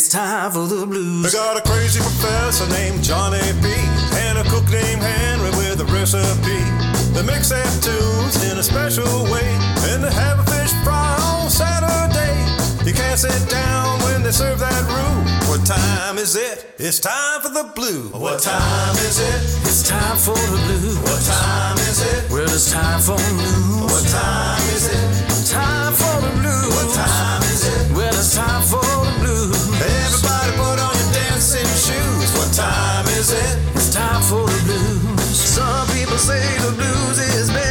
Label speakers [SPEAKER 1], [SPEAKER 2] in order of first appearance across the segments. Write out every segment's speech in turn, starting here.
[SPEAKER 1] It's time for the
[SPEAKER 2] They
[SPEAKER 1] blues.
[SPEAKER 2] got a crazy professor named Johnny B and a cook named Henry with a recipe. They mix their tunes in a special way and they have a fish fry on Saturday. You can't sit down when they serve that roux. What time is it? It's time for the blue. What time is it?
[SPEAKER 1] It's time for the blues.
[SPEAKER 2] What time is it?
[SPEAKER 1] Well, it's time for news.
[SPEAKER 2] What time is it?
[SPEAKER 1] Time for the blues.
[SPEAKER 2] What time is it?
[SPEAKER 1] Well, it's time for
[SPEAKER 2] is it?
[SPEAKER 1] It's time for the blues. Some people say the blues is bad.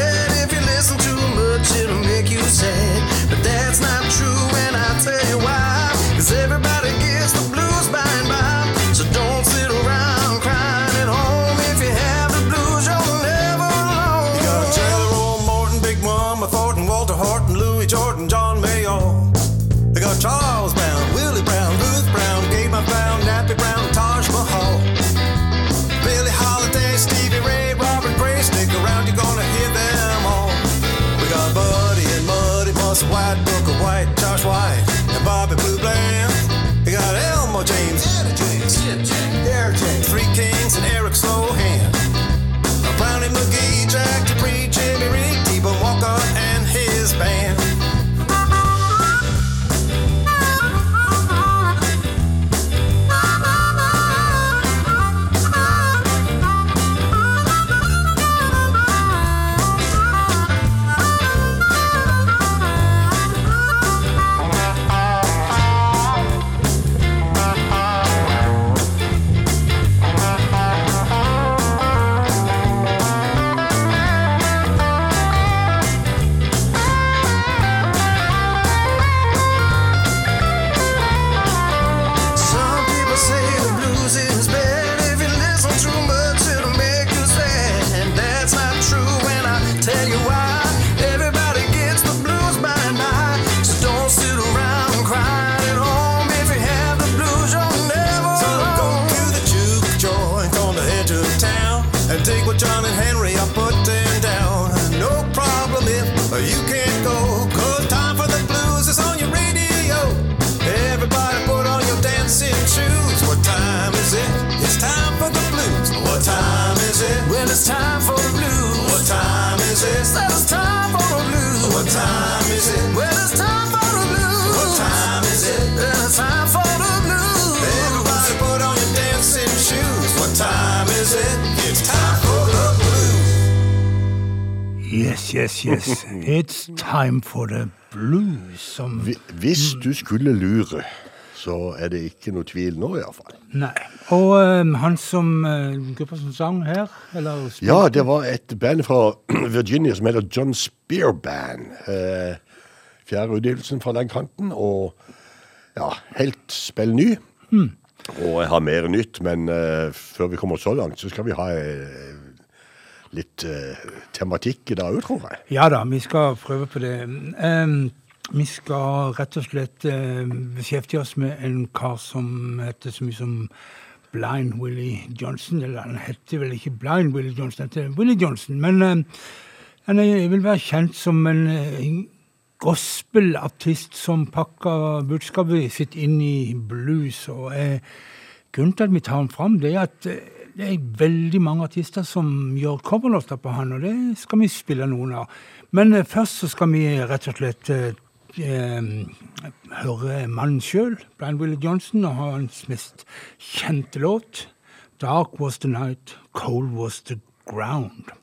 [SPEAKER 3] Yes, yes, yes. It's time for the blues. Som
[SPEAKER 4] Hvis du skulle lure, så er det ikke noe tvil nå, iallfall.
[SPEAKER 3] Nei. Og um, han som uh, gruppa som sang her, eller spilte-
[SPEAKER 4] Ja, det var et band fra Virginia som heter John Spear Band. Uh, fjerde utgivelsen fra den kanten, og ja, helt spell ny. Og jeg har mer nytt, men uh, før vi kommer så langt, så skal vi ha eh, litt eh, tematikk i dag òg, tror jeg.
[SPEAKER 3] Ja da, vi skal prøve på det. Um, vi skal rett og slett uh, beskjeftige oss med en kar som heter så mye som Blind Willie Johnson. Eller han heter vel ikke Blind Willie Johnson, han heter Willie Johnson. Men uh, han er, vil være kjent som en uh, gospelartist som pakker budskapet sitt inn i blues. og eh, Grunnen til at vi tar ham fram, det er at det er veldig mange artister som gjør coverlåter på han, og det skal vi spille noen av. Men eh, først så skal vi rett og slett eh, eh, høre mannen sjøl, Brian Willie Johnson, og hans mest kjente låt, 'Dark Was The Night, Cold Was The Ground'.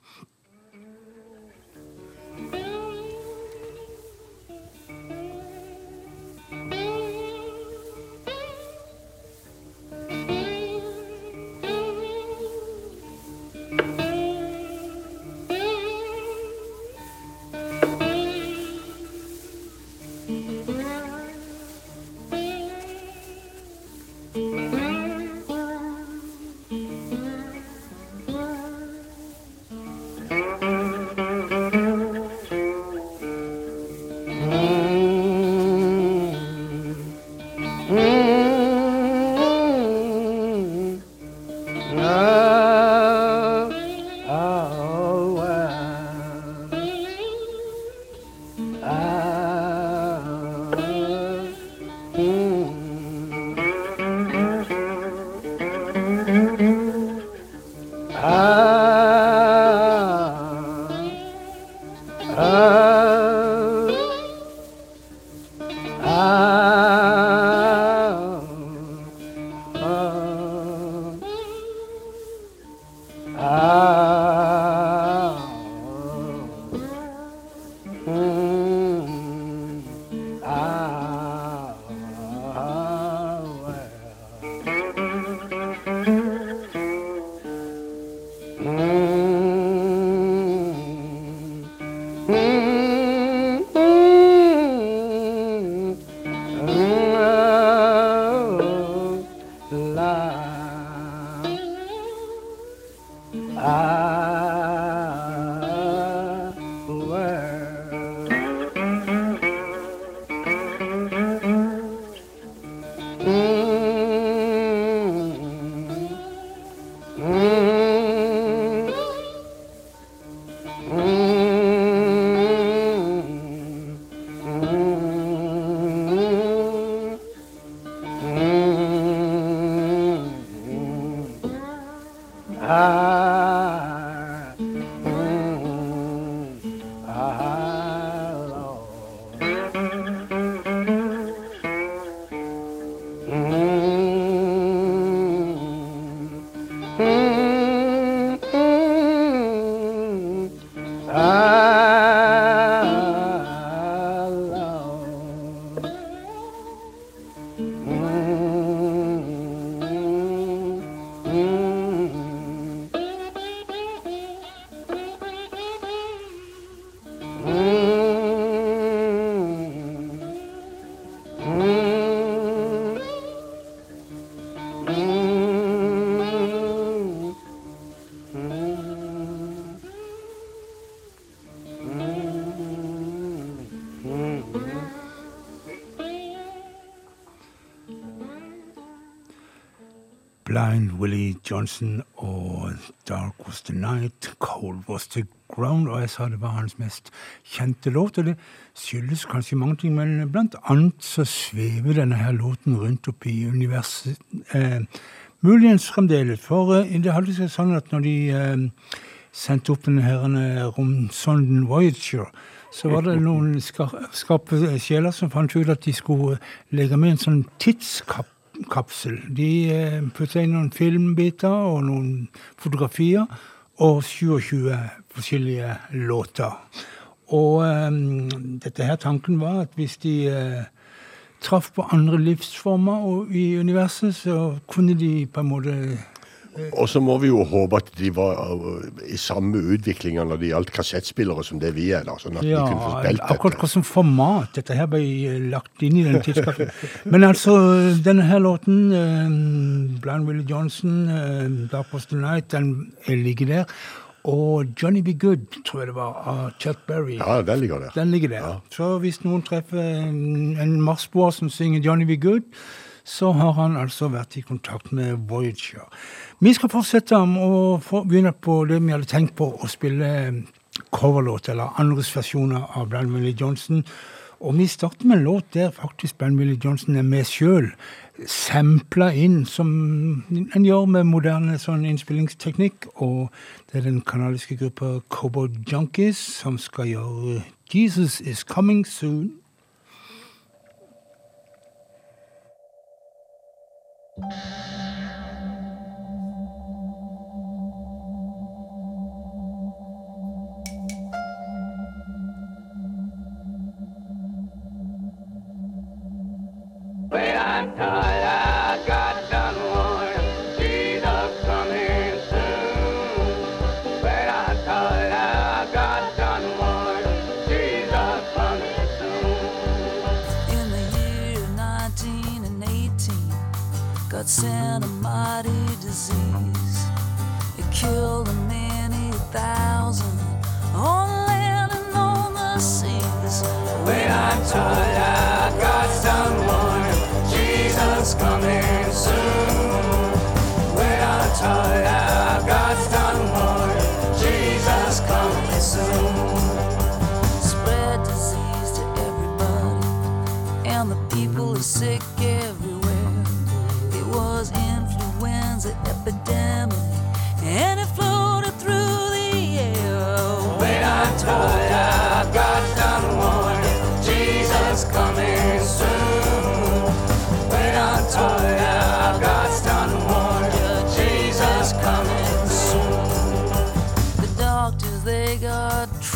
[SPEAKER 3] Blind Willie Johnson og Dark Was The Night, Cold Was The Ground. Og jeg sa det var hans mest kjente låt, og det skyldes kanskje mange ting, men blant annet så svever denne her låten rundt opp i universet. Eh, muligens fremdeles, for eh, det hadde seg sånn at når de eh, sendte opp denne her eh, romsonden Voyager, så var det noen skar skarpe sjeler som fant ut at de skulle legge med en sånn tidskapp kapsel. De eh, putta inn noen filmbiter og noen fotografier og 27 forskjellige låter. Og um, dette her tanken var at hvis de uh, traff på andre livsformer i universet, så kunne de på en måte
[SPEAKER 4] Og så må vi jo håpe at de var uh, i samme utviklinga når det gjaldt kassettspillere som det vi er. da, sånn at
[SPEAKER 3] Ja,
[SPEAKER 4] de kunne få spilt dette.
[SPEAKER 3] akkurat hva som format dette her ble eh, lagt inn i den tidskapen. Men altså, denne her låten, eh, Blind Willie Johnson, eh, Dark The Night, den ligger der. Og Johnny Be Good, tror jeg det var, av Chuck Berry.
[SPEAKER 4] Ja, den ligger der.
[SPEAKER 3] Den ligger der. Så hvis noen treffer en, en marsboer som synger Johnny Be Good, så har han altså vært i kontakt med Voyager. Vi skal fortsette å begynne på det vi hadde tenkt på, å spille coverlåt, eller andres versjoner av Blind Willie Johnson. Og vi starter med en låt der faktisk Blind Willie Johnson er med sjøl. Sampla inn, som en gjør med moderne sånn innspillingsteknikk. Og det er den kanadiske gruppa Cowboy Junkies som skal gjøre Jesus Is Coming Soon.
[SPEAKER 5] When I'm tired,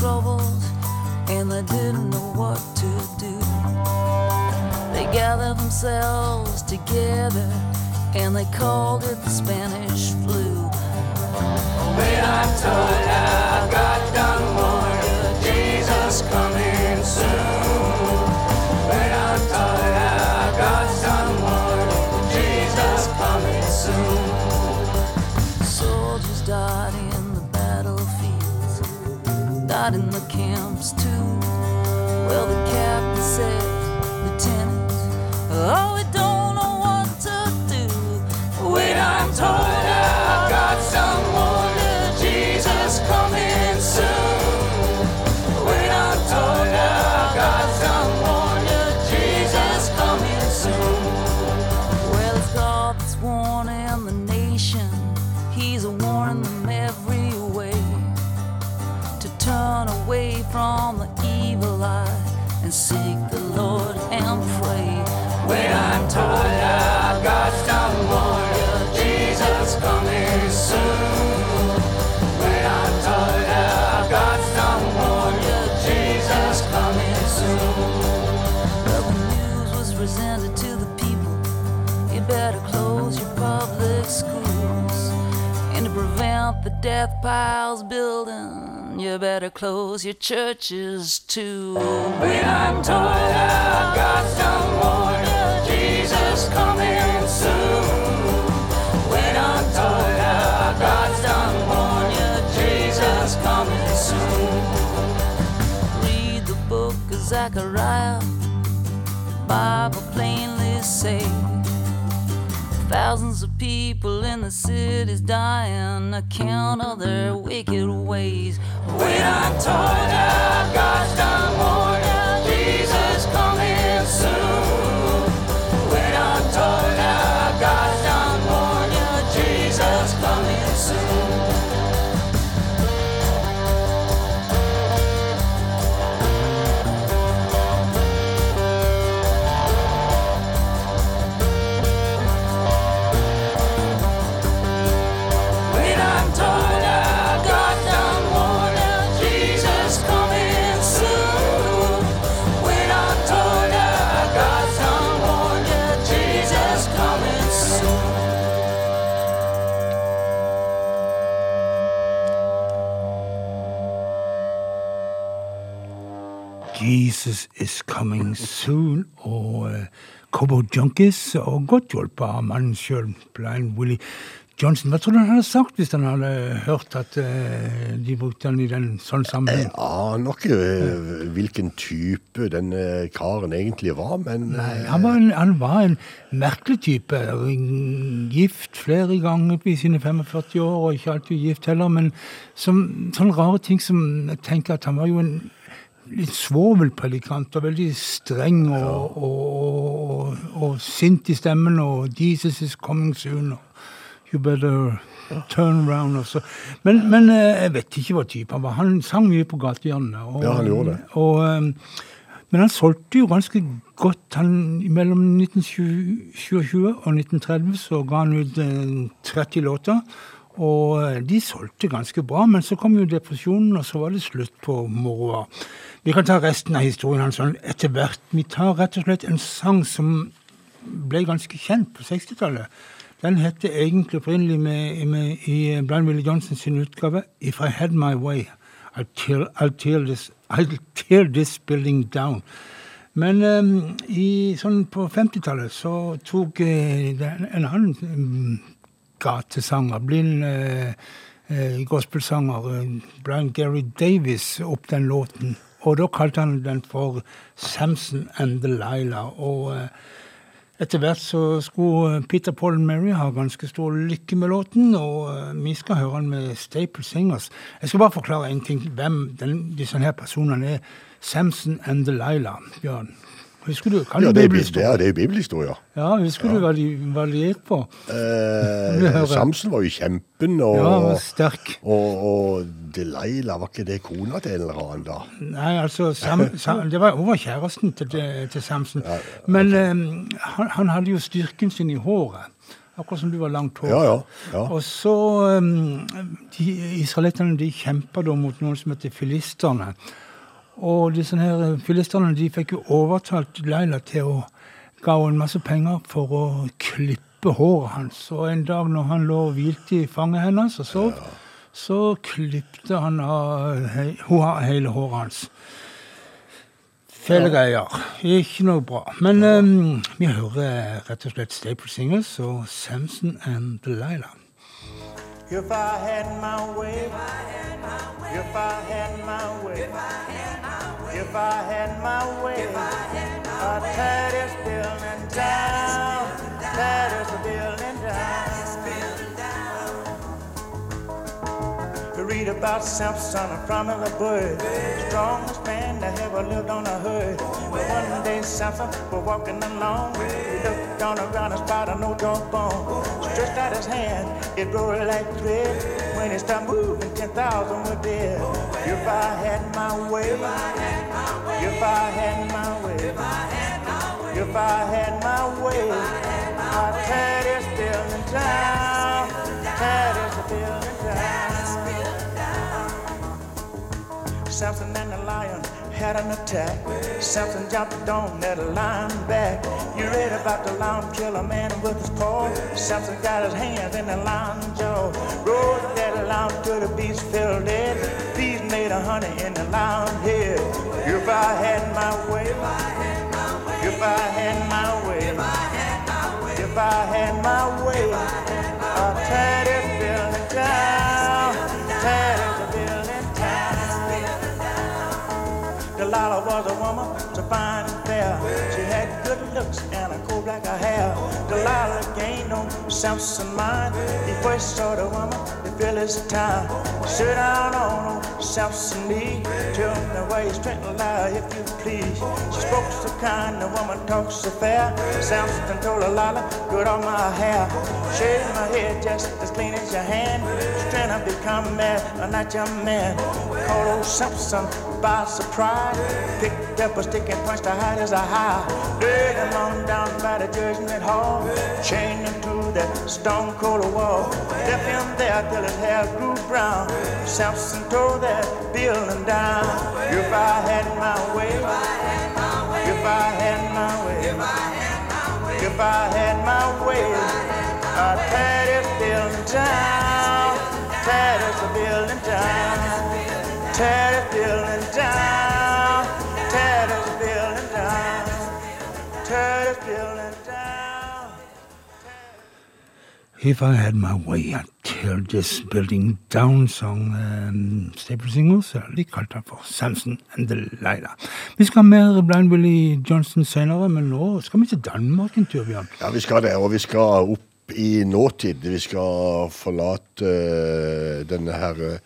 [SPEAKER 6] troubles and they didn't know what to do. They gathered themselves together and they called it the Spanish flu.
[SPEAKER 5] When I'm told
[SPEAKER 6] piles building, you better close your churches too.
[SPEAKER 5] When I'm told I got some warned, Jesus coming soon. When I'm told I got some warned, Jesus coming soon.
[SPEAKER 6] Read the book of Zechariah. Bible plainly say thousands of people in the cities dying account of their wicked ways.
[SPEAKER 5] When I'm told I got some warned, Jesus coming soon. When I'm told I Jesus
[SPEAKER 3] is coming soon. Og uh, Cobo Junkies, og godt hjulpet av mannen sjøl, Blind Willie Johnson. Hva tror du han hadde sagt hvis han hadde hørt at uh, de brukte han i den sånn
[SPEAKER 4] Jeg
[SPEAKER 3] sammenheng?
[SPEAKER 4] aner ikke eh, hvilken type denne karen egentlig var, men
[SPEAKER 3] Nei, han var, en, han var en merkelig type. Gift flere ganger i sine 45 år, og ikke alltid gift heller. Men som, sånne rare ting som jeg tenker at han var jo en litt svovelpredikant og veldig streng og, og, og, og sint i stemmen. Og 'Jesus is coming soon'. og You better turn around. Og så. Men, men eh, jeg vet ikke hva type han var. Han sang mye på gatehjørnet.
[SPEAKER 4] Ja, han gjorde det.
[SPEAKER 3] Eh, men han solgte jo ganske godt. Han, mellom 1927 og 1930 så ga han ut eh, 30 låter. Og eh, de solgte ganske bra, men så kom jo depresjonen, og så var det slutt på moroa. Vi kan ta resten av historien hans sånn etter hvert. Vi tar rett og slett en sang som ble ganske kjent på 60-tallet. Den heter egentlig opprinnelig med, med, i Blind Willie Johnson sin utgave If I Had My Way, I'll tear, I'll tear, this, I'll tear this building down. Men um, i, sånn på 50-tallet så tok uh, en annen mm, gatesanger, blind eh, eh, gospelsanger, eh, Brian Gary Davis, opp den låten. Og da kalte han den for Samson and Delilah. Og eh, etter hvert så skulle Peter Paul and Mary ha ganske stor lykke med låten, og eh, vi skal høre den med Staple Singers. Jeg skal bare forklare en ting, hvem den, disse her personene er. Samson and Delilah, Bjørn. Husker du? Kan
[SPEAKER 4] Ja, det er,
[SPEAKER 3] bibelhistorie?
[SPEAKER 4] det er, det er bibelhistorier.
[SPEAKER 3] Ja, husker du hva de, hva de gikk på?
[SPEAKER 4] Eh. Samson var jo kjempen, og,
[SPEAKER 3] Ja, var sterk.
[SPEAKER 4] og, og Delilah, var ikke det kona til en eller annen da?
[SPEAKER 3] Nei, altså, Sam, Sam, det var, Hun var kjæresten til, til Samson. Men um, han, han hadde jo styrken sin i håret. Akkurat som du var langt hår.
[SPEAKER 4] Ja, ja. ja.
[SPEAKER 3] Og så um, de, Israelittene de kjempa da mot noen som heter filisterne. Og disse her filisterne de fikk jo overtalt Leila til å ga henne masse penger for å klippe håret hans. Og en dag når han lå og hvilte i fanget hennes og sov, så klippte han av he, hele håret hans. Fæle greier. Ikke noe bra. Men um, vi hører rett og slett Staple Singles og Samson and Delilah.
[SPEAKER 2] If I had my way, if I had my way, if I had my way, if I had my way, I'd tear this building down, tear this building down. Read about Samson, a prominent bird, strongest man that ever lived on a hood. But one day Samson was walking along, he looked the ground and spotted no jawbone. Stretched out his hand, it rolled like thread. When it started moving, 10,000 were dead. If I had my way, if I had my way, if I had my way, I'd tear this building down, Samson and the lion had an attack. Samson jumped on that lion back. You read about the lion kill a man with his paw. Samson got his hands in the lion's jaw. Rode that lion till the beast fell dead. Beast made a honey in the lion head. If I had my way, if I had my way, if I had my way, if I had my way, I'd tear this building down, Delilah was a woman so fine and fair. She had good looks and a cool black hair. Delilah gained no Samson mind. He first saw the woman, the time. Sit down on old Samson knee. Tell me where your strength lie, if you please. She spoke so kind, the woman talked so fair. Samson told Delilah, good on my hair. Shave my head just as clean as your hand. She's trying to become mad, I'm not your man. Called old Samson by surprise. Picked up a stick and punched her hard as a high. Laid on down by the judgment hall. Chained him to that stone cold wall. Left him there till his hair grew brown. Samson tore that building down. If I had my way, if I had my way, if I had my way, I'd tear this building down. Tear this building
[SPEAKER 3] If I Had My Way, I'd tear this building down, sang um, Staple Singers. eller De kalte for Samson and Delilah. Vi skal ha mer Blind Willie Johnson senere, men nå skal vi til Danmark en tur, Bjørn.
[SPEAKER 4] Ja, vi skal det, og vi skal opp i nåtid. Vi skal forlate uh, denne her uh,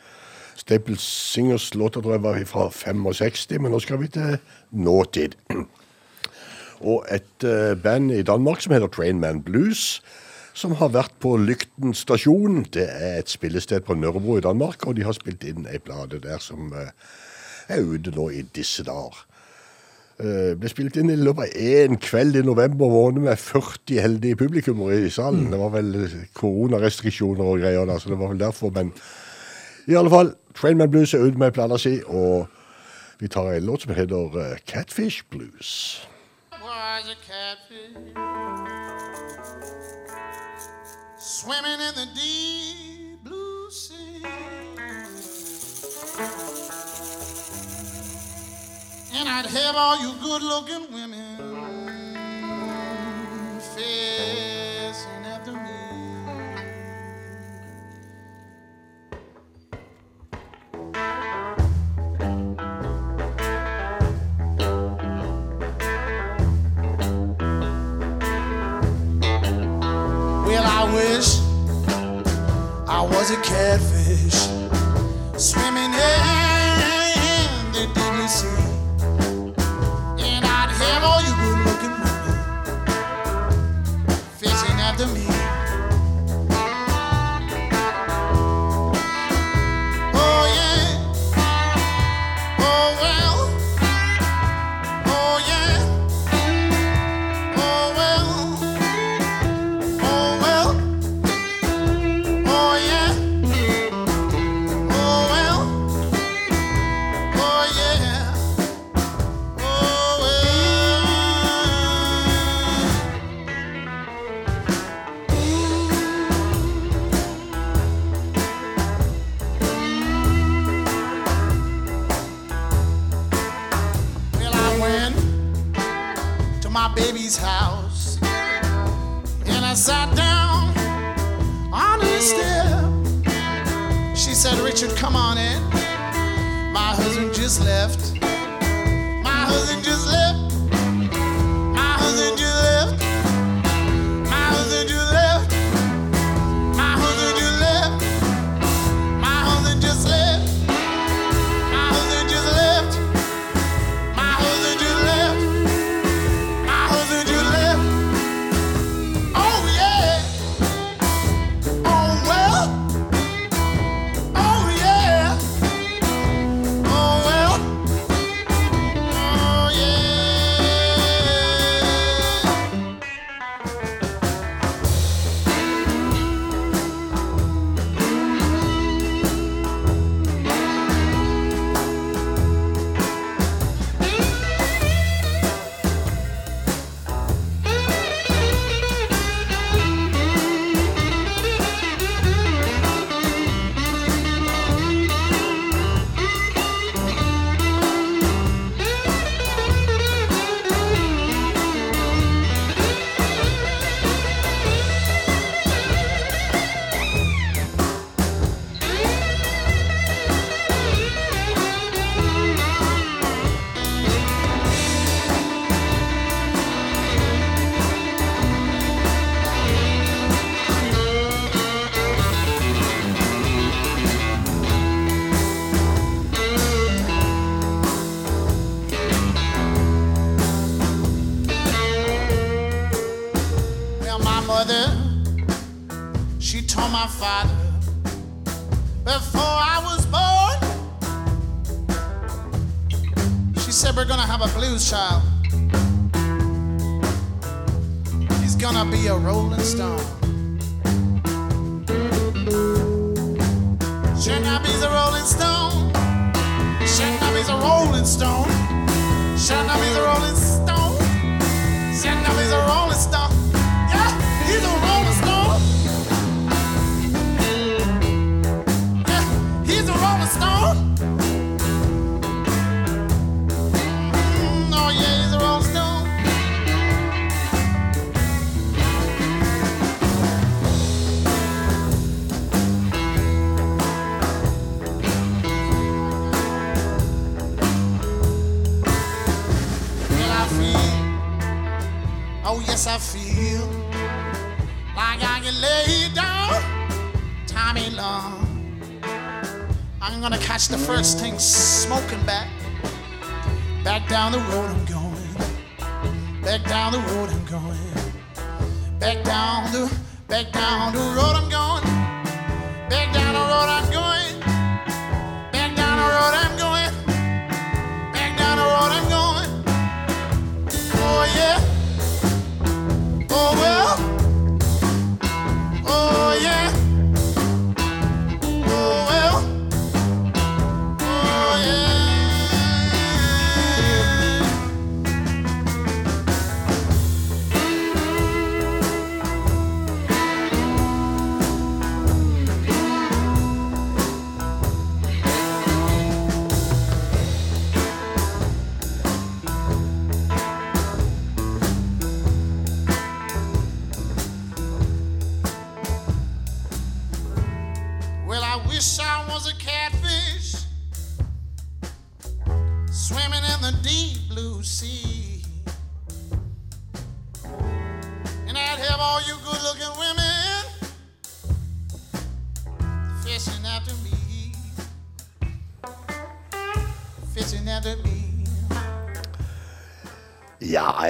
[SPEAKER 4] Staples Singers-låta, tror jeg var fra 65, men nå skal vi til nåtid. Og et uh, band i Danmark som heter Trainman Blues, som har vært på Lykten stasjon. Det er et spillested på Nørrebro i Danmark, og de har spilt inn ei plate der som eh, er ute nå i disse dager. Uh, ble spilt inn i løpet av én kveld i november måned med 40 heldige publikummere i salen. Det var vel koronarestriksjoner og greier da, så det var vel derfor. Men i alle fall, Trainman Blues er ute med plata si, og vi tar en låt som heter eh, Catfish Blues.
[SPEAKER 7] was a catfish swimming in the deep blue sea. And I'd have all you good looking women facing after me. Wish I was a catfish. Swimming in the deep sea, and I'd have all you good-looking women. Fishing after me. is left.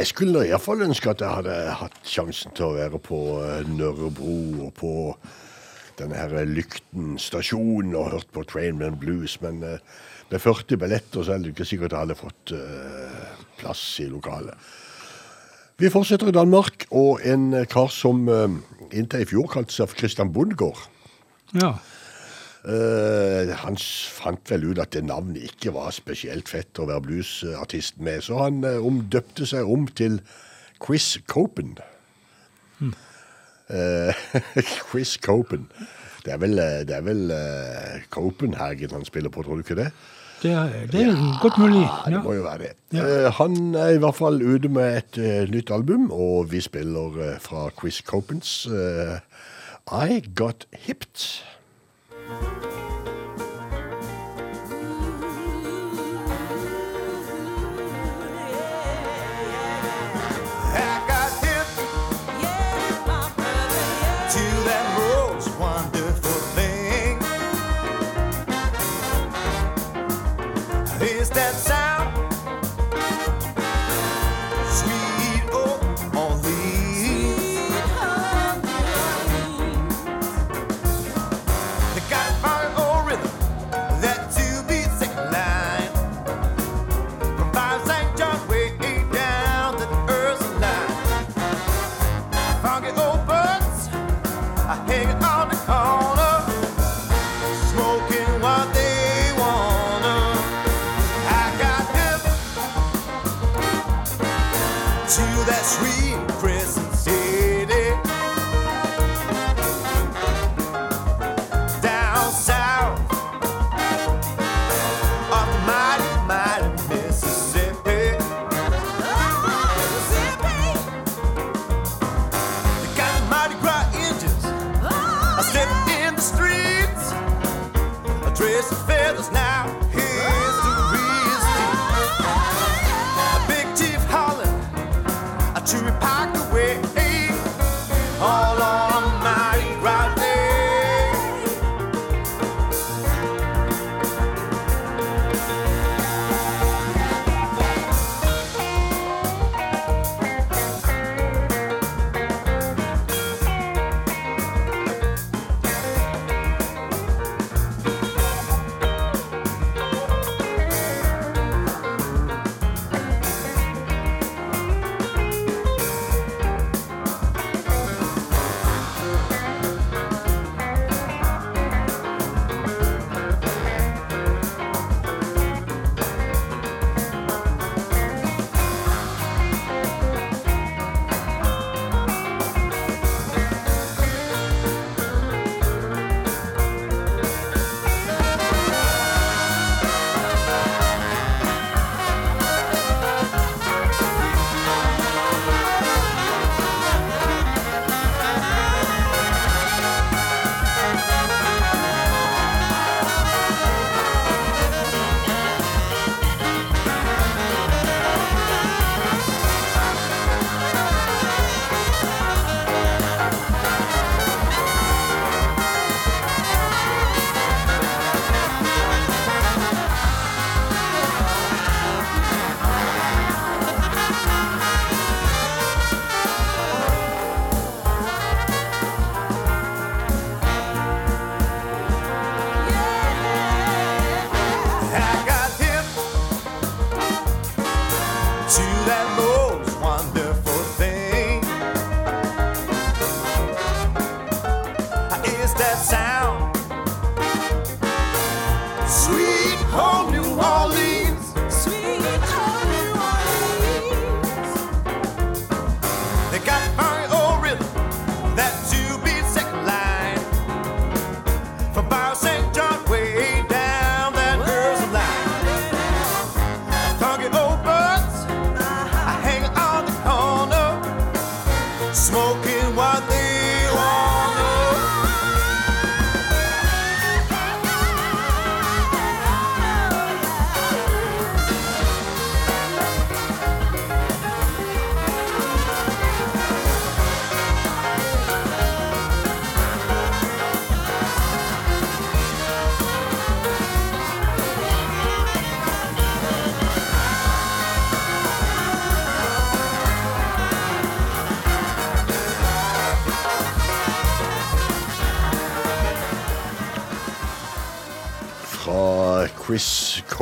[SPEAKER 4] Jeg skulle nå iallfall ønske at jeg hadde hatt sjansen til å være på eh, Nørrebro og på denne her Lykten stasjon og hørt på Trainman Blues, men eh, med 40 billetter så er det ikke sikkert jeg hadde fått eh, plass i lokalet. Vi fortsetter i Danmark, og en kar som inntil i fjor kalte seg for Christian Bondegård.
[SPEAKER 3] Ja.
[SPEAKER 4] Eh, han fant vel ut at det navnet ikke var spesielt fett å være bluesartist med, så han uh, omdøpte seg om til Chris Copen. Mm. Uh, Chris Copen. Det er vel, det er vel Copenhagen han spiller på, tror du ikke det?
[SPEAKER 3] Det er, det er ja, godt mulig.
[SPEAKER 4] Ja. Det må jo være det.
[SPEAKER 3] Ja.
[SPEAKER 4] han er i hvert fall ute med et nytt album, og vi spiller fra Chris Copens I Got Hipped.
[SPEAKER 8] oh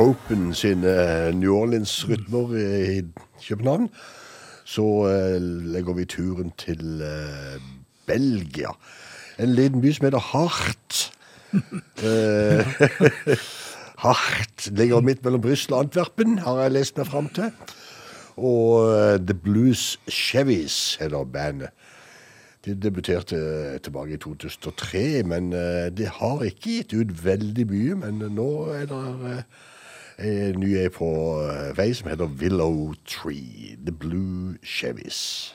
[SPEAKER 8] Propen sine eh, New
[SPEAKER 4] Orleans-rytmer i København, så eh, legger vi turen til eh, Belgia. En liten by som heter Hart. Hart ligger midt mellom Brussel og Antwerpen, har jeg lest meg fram til. Og The Blues Chevys heter bandet. De debuterte tilbake i 2003, men de har ikke gitt ut veldig mye. Men nå er det
[SPEAKER 9] en ny er på eh, vei som heter Willow Tree. The Blue Chevys.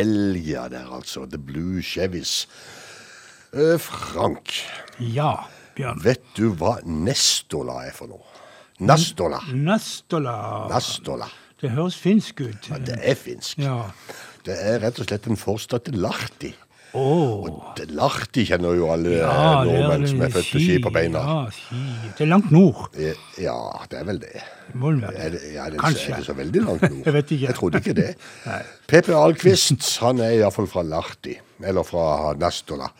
[SPEAKER 9] Belgia der altså. The Blue Chevys. Eh, Frank,
[SPEAKER 3] Ja, Bjørn.
[SPEAKER 9] vet du hva Nestola er for noe? Nastola.
[SPEAKER 3] Nastola.
[SPEAKER 9] Nastola.
[SPEAKER 3] Det høres finsk ut.
[SPEAKER 9] Ja, det er finsk.
[SPEAKER 3] Ja.
[SPEAKER 9] Det er rett og slett en forstad til Lahti.
[SPEAKER 3] Åh.
[SPEAKER 9] Det- Larti kjenner jo alle
[SPEAKER 3] Ja,
[SPEAKER 9] nordmenn som er født med ski på beina.
[SPEAKER 3] Ja. Det er langt nord.
[SPEAKER 9] Ja, det er vel det.
[SPEAKER 3] Må vel være
[SPEAKER 9] Er det, ja, det,
[SPEAKER 3] Kanskje.
[SPEAKER 9] er det så veldig langt nord?
[SPEAKER 3] Jeg vet ikke.
[SPEAKER 9] Jeg trodde ikke det. PP Alquist han er iallfall fra Larti, eller fra Nastola.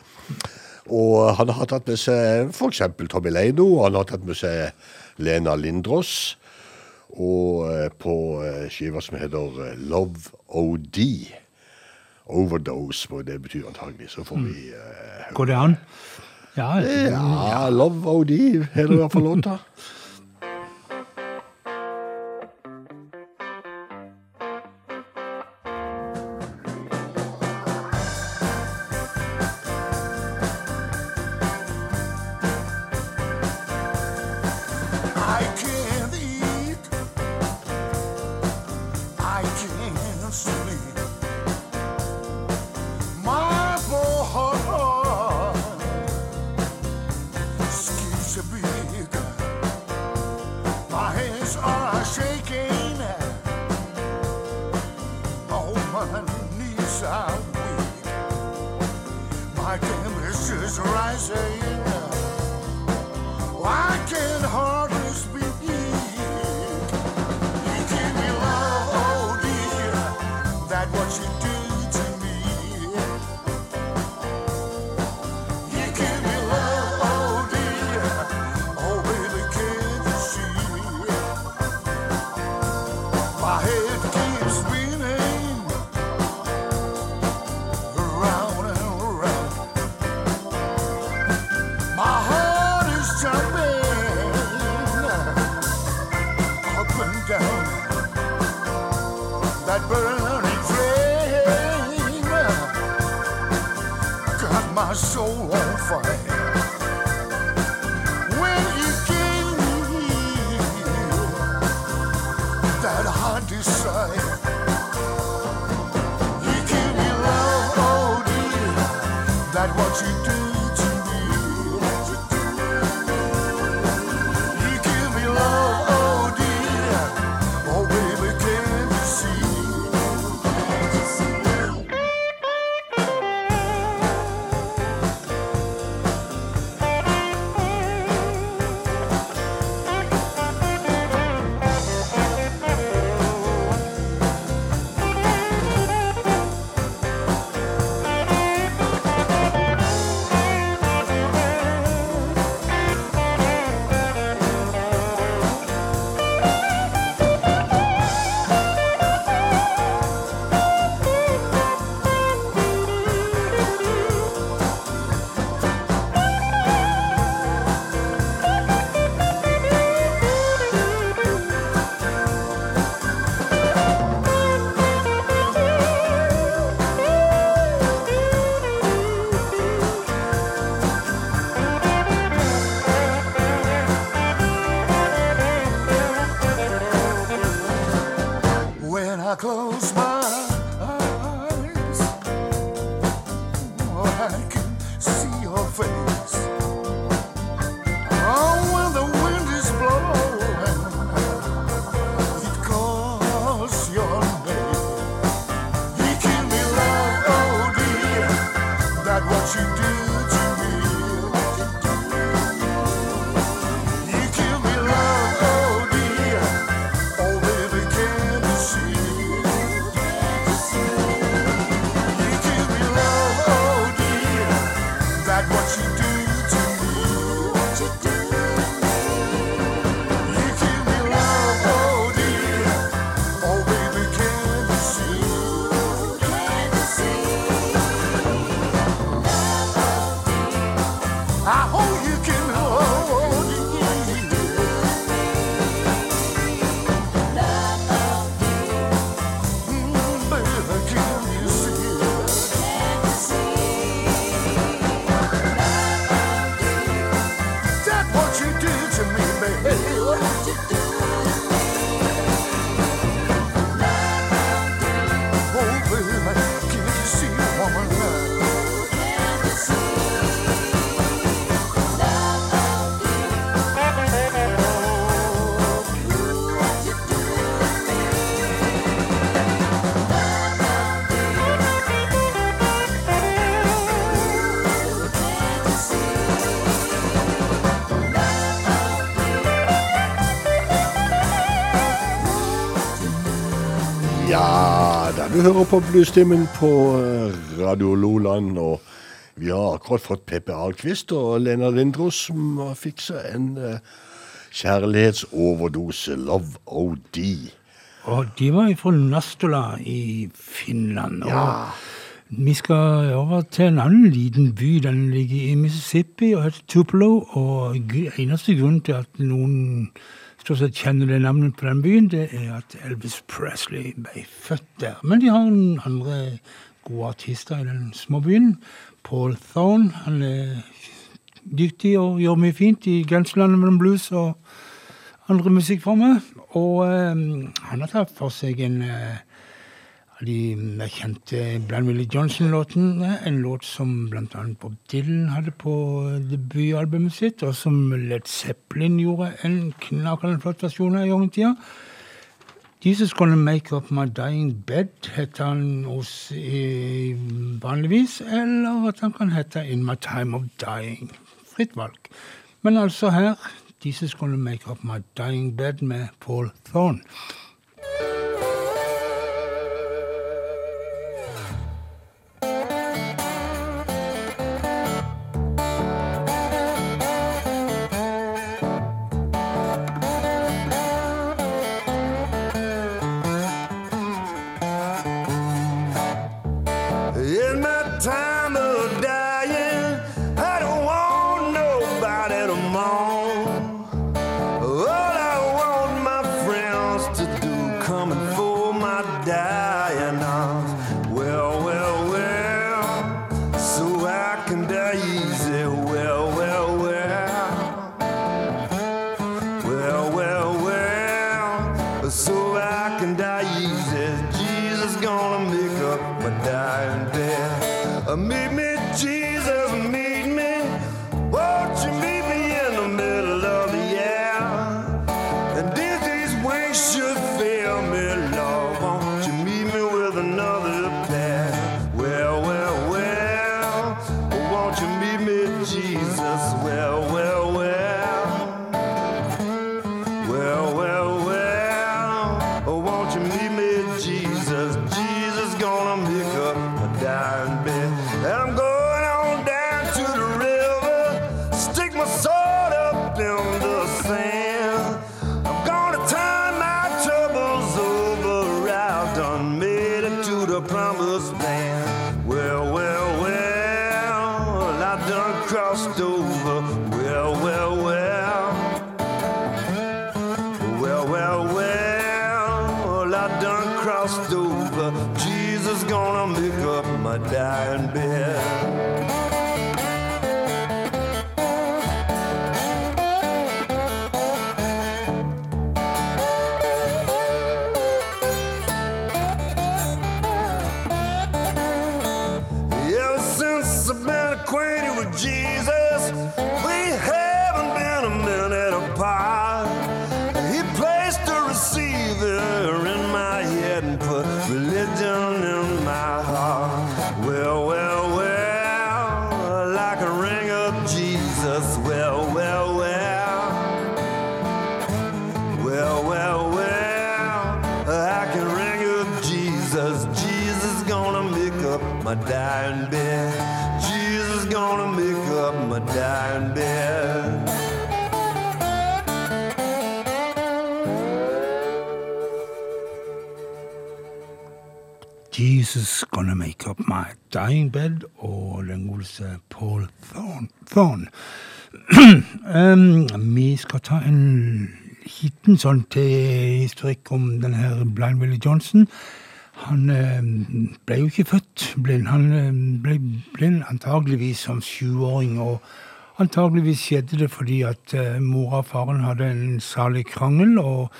[SPEAKER 9] Og han har tatt med seg f.eks. Tommy Leino, og han har tatt med seg Lena Lindros. Og eh, på eh, skiva som heter eh, Love OD. Overdose, og det betyr antagelig. Så får mm. vi eh, uh,
[SPEAKER 3] Går det an? Ja,
[SPEAKER 4] ja, ja. Love OD heter det iallfall låta.
[SPEAKER 10] my soul on fire. When you gave me that hot desire. You give me love, oh dear, that what you do.
[SPEAKER 4] Du hører på Bluestimen på eh, Radio Loland, og vi har akkurat fått Peppe Ahlquist og Lena Lindros som har fiksa en eh, kjærlighetsoverdose, Love OD.
[SPEAKER 3] Og de var jo fra Nastola i Finland. og...
[SPEAKER 4] Ja.
[SPEAKER 3] Vi skal over til en annen liten by. Den ligger i Mississippi og heter Tupelo. Og eneste grunn til at noen stort sett kjenner det navnet på den byen, det er at Elvis Presley ble født der. Men de har en andre gode artister i den små byen. Paul Thorne. Han er dyktig og gjør mye fint i grenselandet mellom blues og andre musikkformer. Og eh, han har tatt for seg en eh, de mer kjente Blind Willie Johnson-låtene. En låt som bl.a. Bob Dylan hadde på debutalbumet sitt, og som Led Zeppelin gjorde en knakende flott versjon av i gang i tida. Jesus Gonna Make Up My Dying Bed heter han hos i, vanligvis, eller at han kan hete In My Time of Dying. Fritt valg. Men altså her Jesus Gonna Make Up My Dying Bed med Paul Thorne.
[SPEAKER 2] Dying Bed
[SPEAKER 3] og den godeste Paul Thorne. Um, vi skal ta en liten sånn til historikk om denne her Blind Willie Johnson. Han um, ble jo ikke født blind. Han um, ble blind antageligvis som sjuåring. og Antageligvis skjedde det fordi at uh, mora og faren hadde en salig krangel, og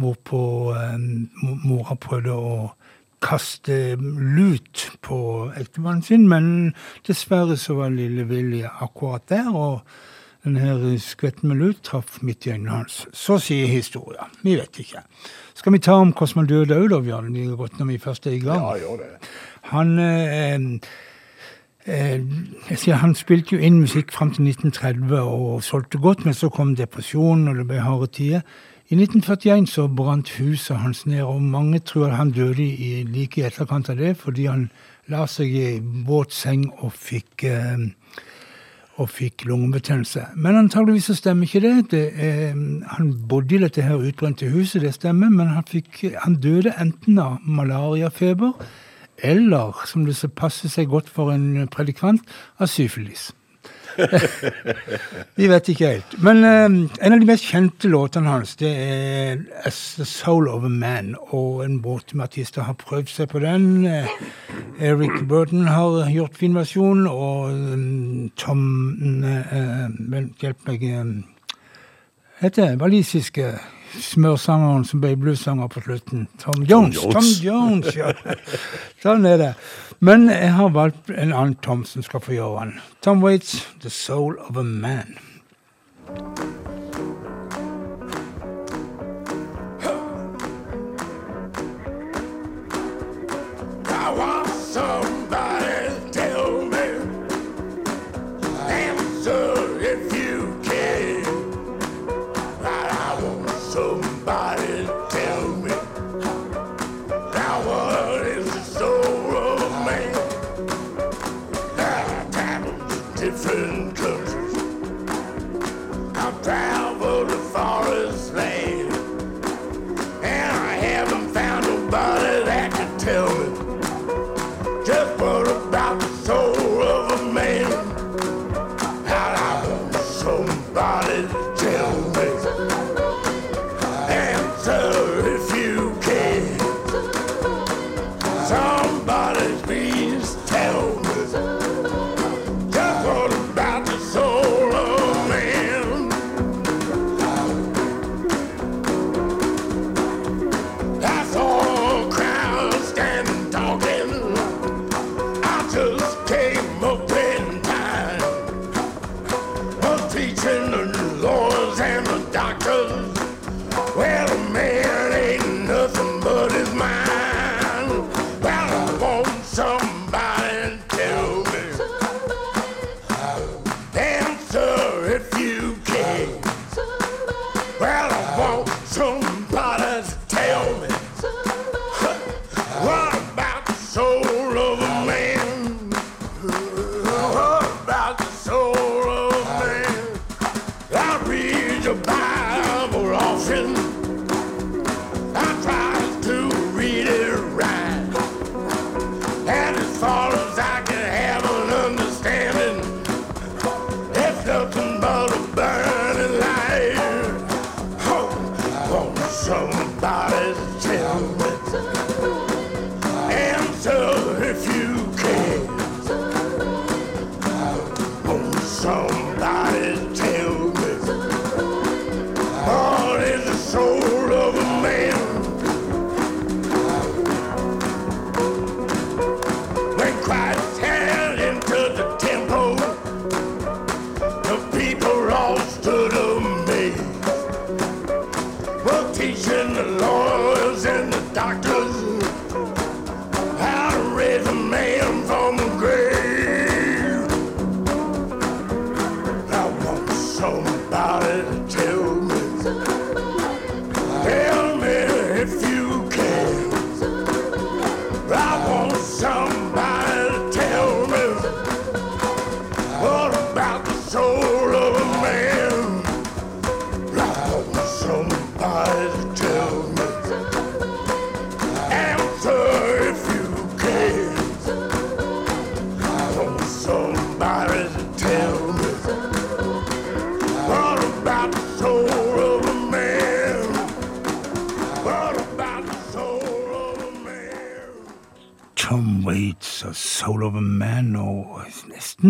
[SPEAKER 3] hvorpå eh, mora prøvde å kaste lut på ektemannen sin, men dessverre så var lille Willy akkurat der, og den her skvetten med lut traff midt i øynene hans. Så sier historia. Vi vet ikke. Skal vi ta om hvordan man døde òg, da, Bjørn? Det er godt når vi først er i gang.
[SPEAKER 4] Ja, gjør det.
[SPEAKER 3] Han eh, eh, jeg sier, han spilte jo inn musikk fram til 1930 og solgte godt, men så kom depresjonen og det ble harde tider. I 1941 så brant huset hans ned, og mange tror han døde i like i etterkant av det, fordi han la seg i våt seng og fikk, eh, og fikk lungebetennelse. Men antageligvis så stemmer ikke det. det eh, han bodde i dette her utbrente huset, det stemmer, men han, fikk, han døde enten av malariafeber eller, som det passer seg godt for en predikant, av syfilis. Vi vet ikke helt. Men uh, en av de mest kjente låtene hans det er As the Soul of a Man. Og en båt med artister har prøvd seg på den. Eh, Eric Burton har gjort fin versjon, og um, Tom uh, hjelp meg. eh, heter walisiske smørsangeren som ble bluessanger på slutten. Tom Jones.
[SPEAKER 4] Jones.
[SPEAKER 3] Tom Jones, ja. Sånn er det. Men jeg har valgt en annen Tom som skal få gjøre den. Tom Waits, 'The Soul of a Man'.
[SPEAKER 11] I want somebody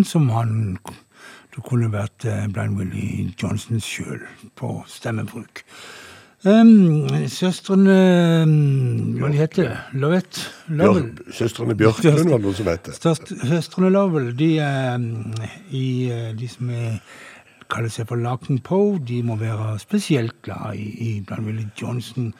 [SPEAKER 3] nesten som han Det kunne vært eh, Blind Willie Johnson sjøl på stemmebruk. Um, søstrene um, Hva de heter de? Lovett? Lovell?
[SPEAKER 4] Bjør, søstrene Bjørklund var det noen som het.
[SPEAKER 3] det. søstrene Lovell, de, er, um, i, eh, de som er, kaller seg for Larkin Poe, de må være spesielt glad i, i Blind Willie Johnson.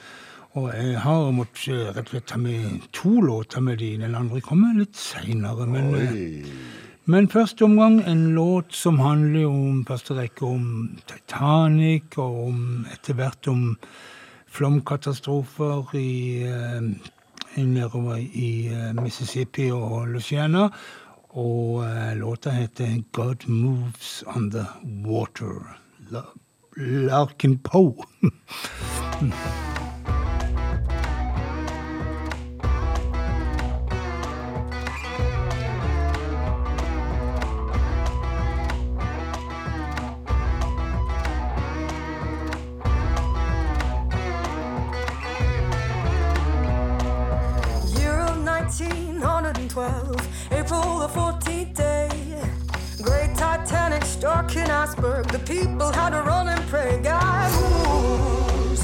[SPEAKER 3] Og jeg har måttet eh, rett og slett ta med to låter med de. Den andre kommer litt seinere. Men, eh, men første omgang en låt som handler om første rekke om Titanic, og om, etter hvert om flomkatastrofer i, eh, nedover i eh, Mississippi og Louisiana. Og eh, låta heter 'God Moves On The Water'. La Larkin Poe.
[SPEAKER 12] 1912, April the 14th day. Great Titanic struck in iceberg. The people had to run and pray. God rules.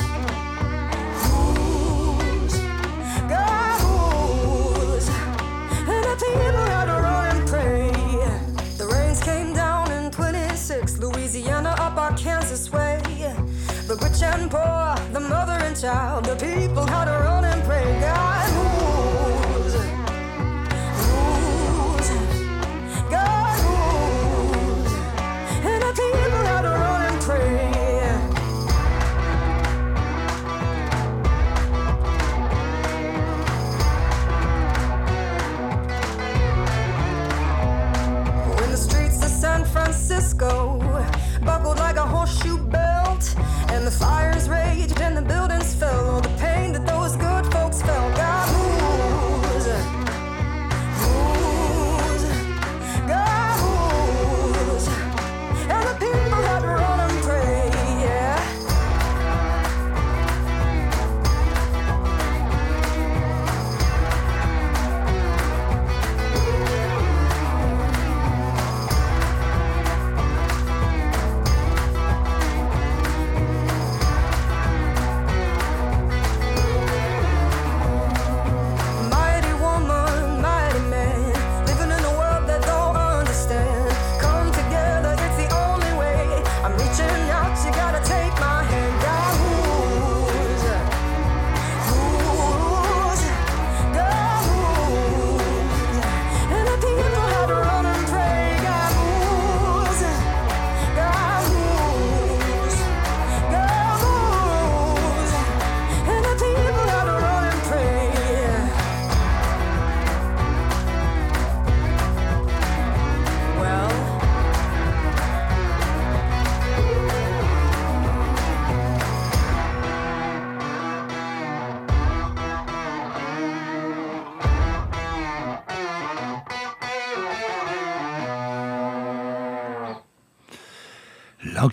[SPEAKER 12] Rules. God rules. And the people had to run and pray. The rains came down in 26, Louisiana up Arkansas way. The rich and poor, the mother and child, the people had to run and pray. God Buckled like a horseshoe belt, and the fires raged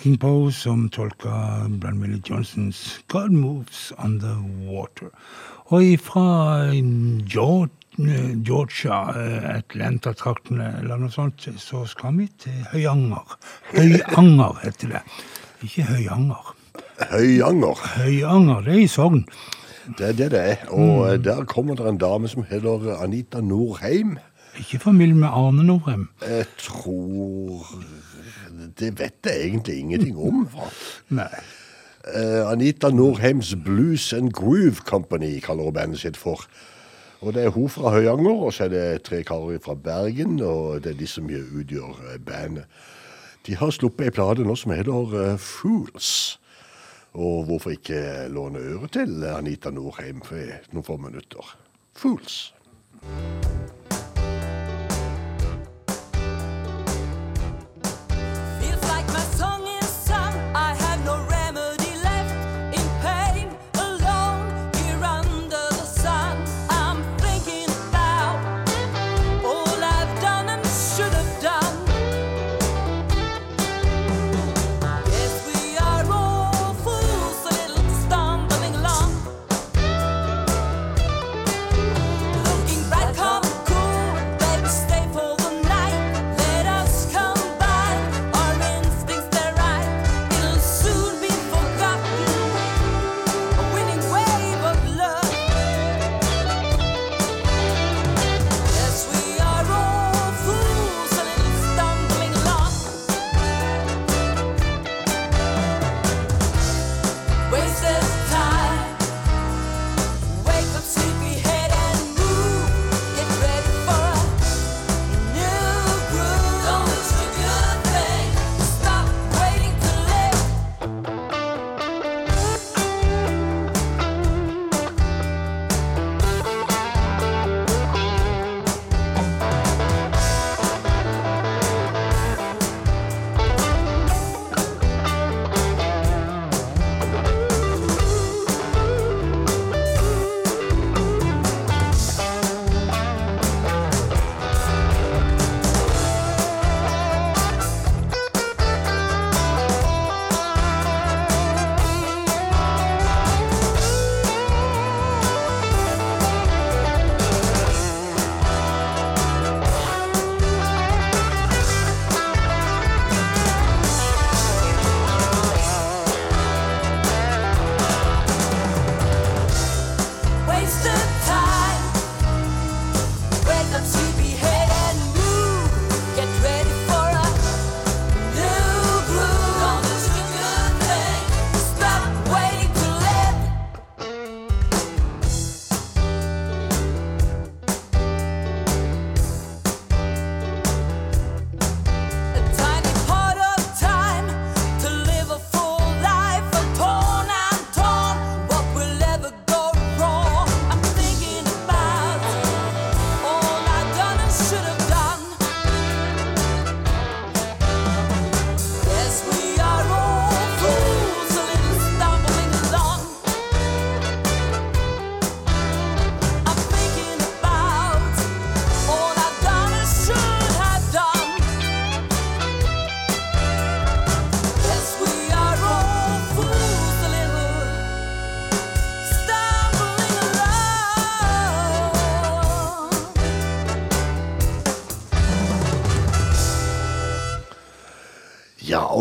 [SPEAKER 3] Larking Poe som tolka Brian Willie Johnsons 'God Moves Under Water'. Og ifra Georgia, Georgia eh, Atlanta-traktene eller noe sånt, så skal vi til Høyanger. Høyanger heter det. Ikke Høyanger.
[SPEAKER 4] Høyanger.
[SPEAKER 3] Høyanger, det er i Sogn.
[SPEAKER 4] Det er det det er. Og mm. der kommer det en dame som heter Anita Norheim.
[SPEAKER 3] Ikke familie med Arne Norheim.
[SPEAKER 4] Jeg tror Det vet jeg egentlig ingenting om.
[SPEAKER 3] Nei.
[SPEAKER 4] Uh, Anita Norheims Blues and Groove Company kaller hun bandet sitt for. Og det er hun fra Høyanger, og så er det tre karer fra Bergen, og det er de som utgjør eh, bandet. De har sluppet ei plate nå som heter uh, Fools. Og hvorfor ikke låne øret til Anita Norheim for noen få minutter? Fools.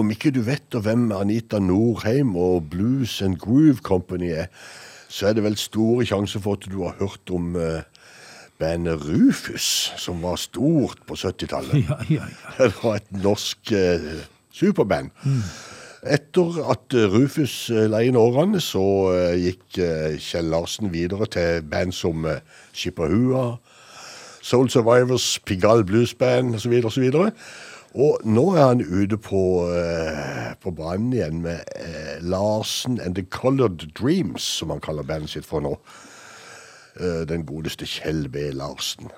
[SPEAKER 4] Om ikke du vet hvem Anita Norheim og Blues and Groove Company er, så er det vel store sjanser for at du har hørt om uh, bandet Rufus, som var stort på 70-tallet.
[SPEAKER 3] Ja, ja, ja.
[SPEAKER 4] Det var et norsk uh, superband. Etter at eh, Rufus la inn årene, så gikk Kjell Larsen videre til band som eh, Shippahua, Soul Survivors, Pigalle Blues Band osv. osv. Og nå er han ute på, uh, på banen igjen med uh, Larsen and The Colored Dreams, som han kaller bandet sitt for nå. Uh, den godeste Kjell B. Larsen.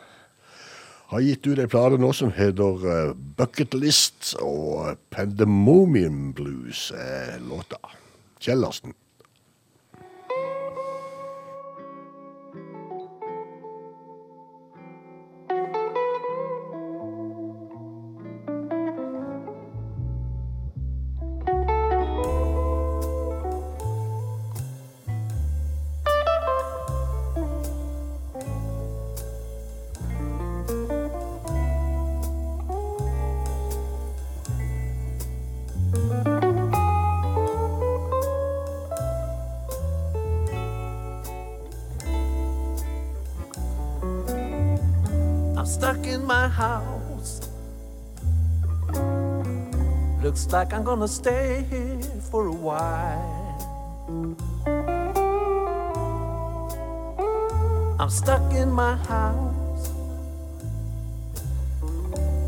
[SPEAKER 4] Har gitt ut ei plate nå som heter Bucket List, og Pandemomium Blues låta. Kjell Larsen.
[SPEAKER 8] Like I'm gonna stay here for a while. I'm stuck in my house.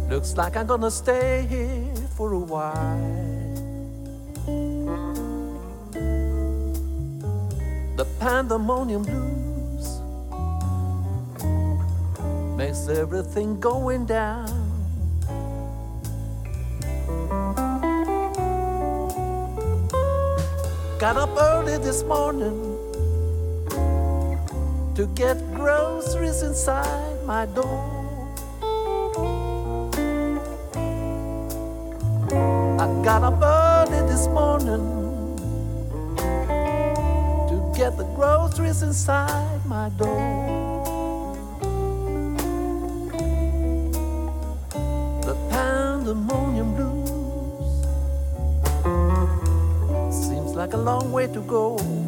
[SPEAKER 8] Looks like I'm gonna stay here for a while. The pandemonium blues makes everything going down. Got up early this morning to get groceries inside my door. I got up early this morning to get the groceries inside my door. To go.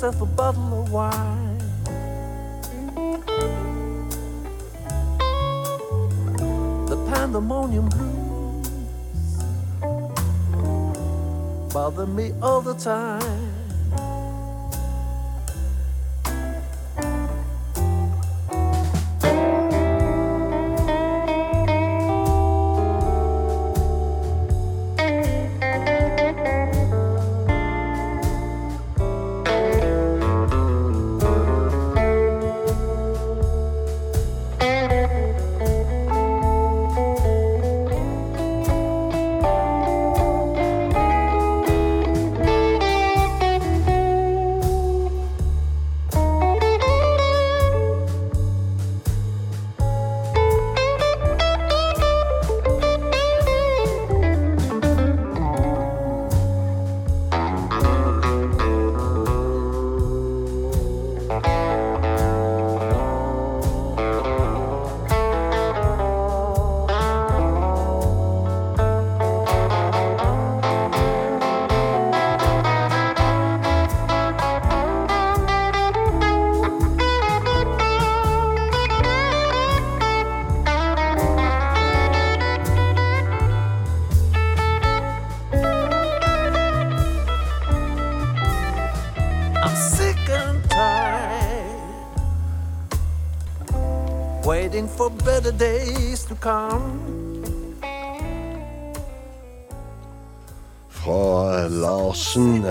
[SPEAKER 4] So.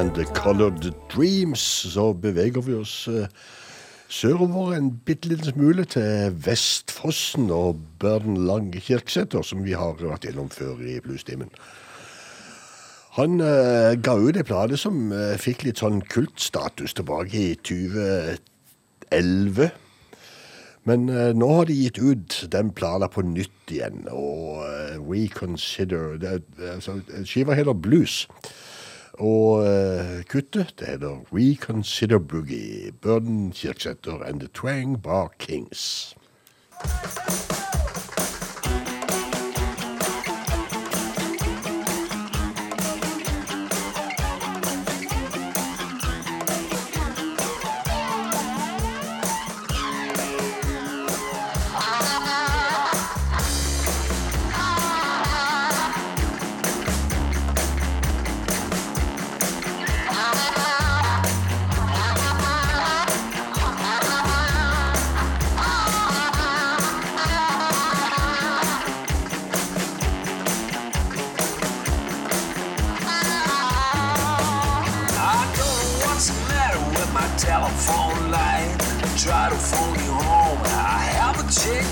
[SPEAKER 4] And The Colored Dreams så beveger vi oss eh, sørover en bitte liten smule til Vestfossen og Børn Lang Kirksæter, som vi har vært gjennom før i Bluestimen. Han eh, ga ut ei plate som eh, fikk litt sånn kultstatus tilbake i 2011. Men eh, nå har de gitt ut den plata på nytt igjen, og eh, Reconsider det, er- altså, Skiva heter Blues. Og uh, kuttet det heter Reconsider Boogie. Burden Kirksæter and The Twang Bar Kings.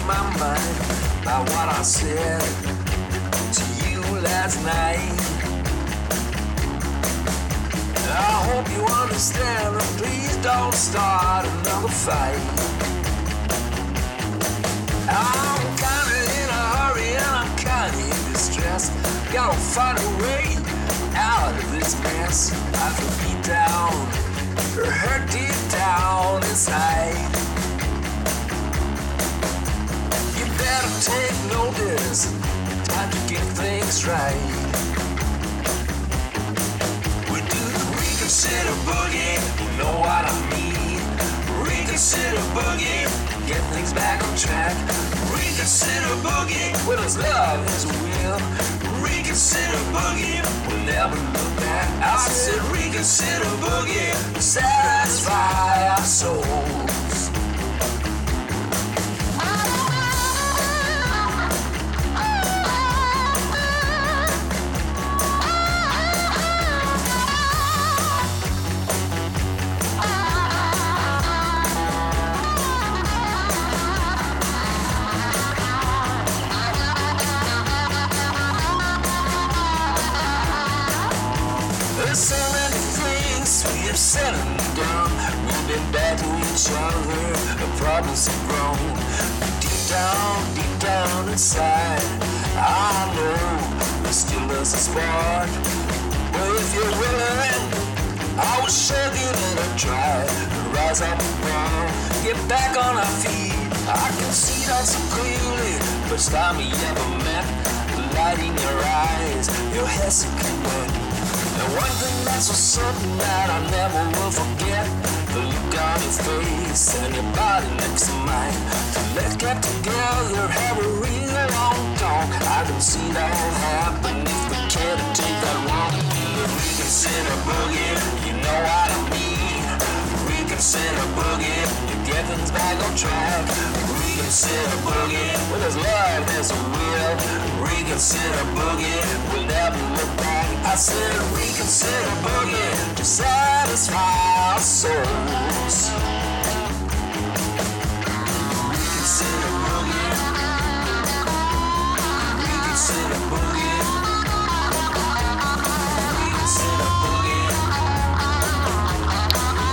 [SPEAKER 13] My mind by what I said to you last night. I hope you understand and please don't start another fight. I'm kinda in a hurry and I'm kinda in distress. Gotta find a way out of this mess. I feel beat down, hurt deep down inside. Better take notice, time to get things right. We do the reconsider boogie, you know what I mean. Reconsider boogie, get things back on track. Reconsider boogie, when it's love a will. Reconsider boogie, we'll never look back. I said reconsider boogie, satisfy our souls.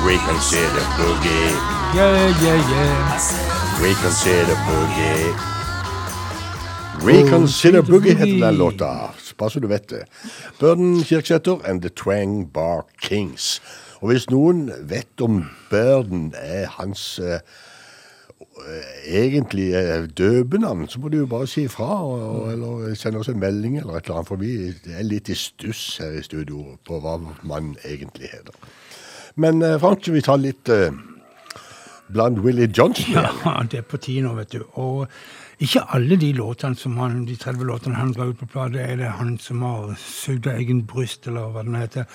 [SPEAKER 13] Reconsider Boogie.
[SPEAKER 3] Yeah, yeah, yeah.
[SPEAKER 4] Reconsider Boogie. Reconsider
[SPEAKER 3] Oh,
[SPEAKER 4] Boogie
[SPEAKER 3] Boogie.
[SPEAKER 4] heter den låta, bare så du vet det. Burden Kirksæter and The Twang Bar Kings. Og hvis noen vet om Burden er hans eh, eh, egentlige døbenavn, så må du jo bare si ifra, eller sende oss en melding eller et eller annet, for vi er litt i stuss her i studio på hva man egentlig heter. Men eh, Frank, vi tar litt eh, blant Willie Johnson.
[SPEAKER 3] Ja, det er på tide nå, vet du. Og ikke alle de låtene som han, de 30 låtene han ga ut på plate, er det han som har sugd av egen bryst, eller hva den heter.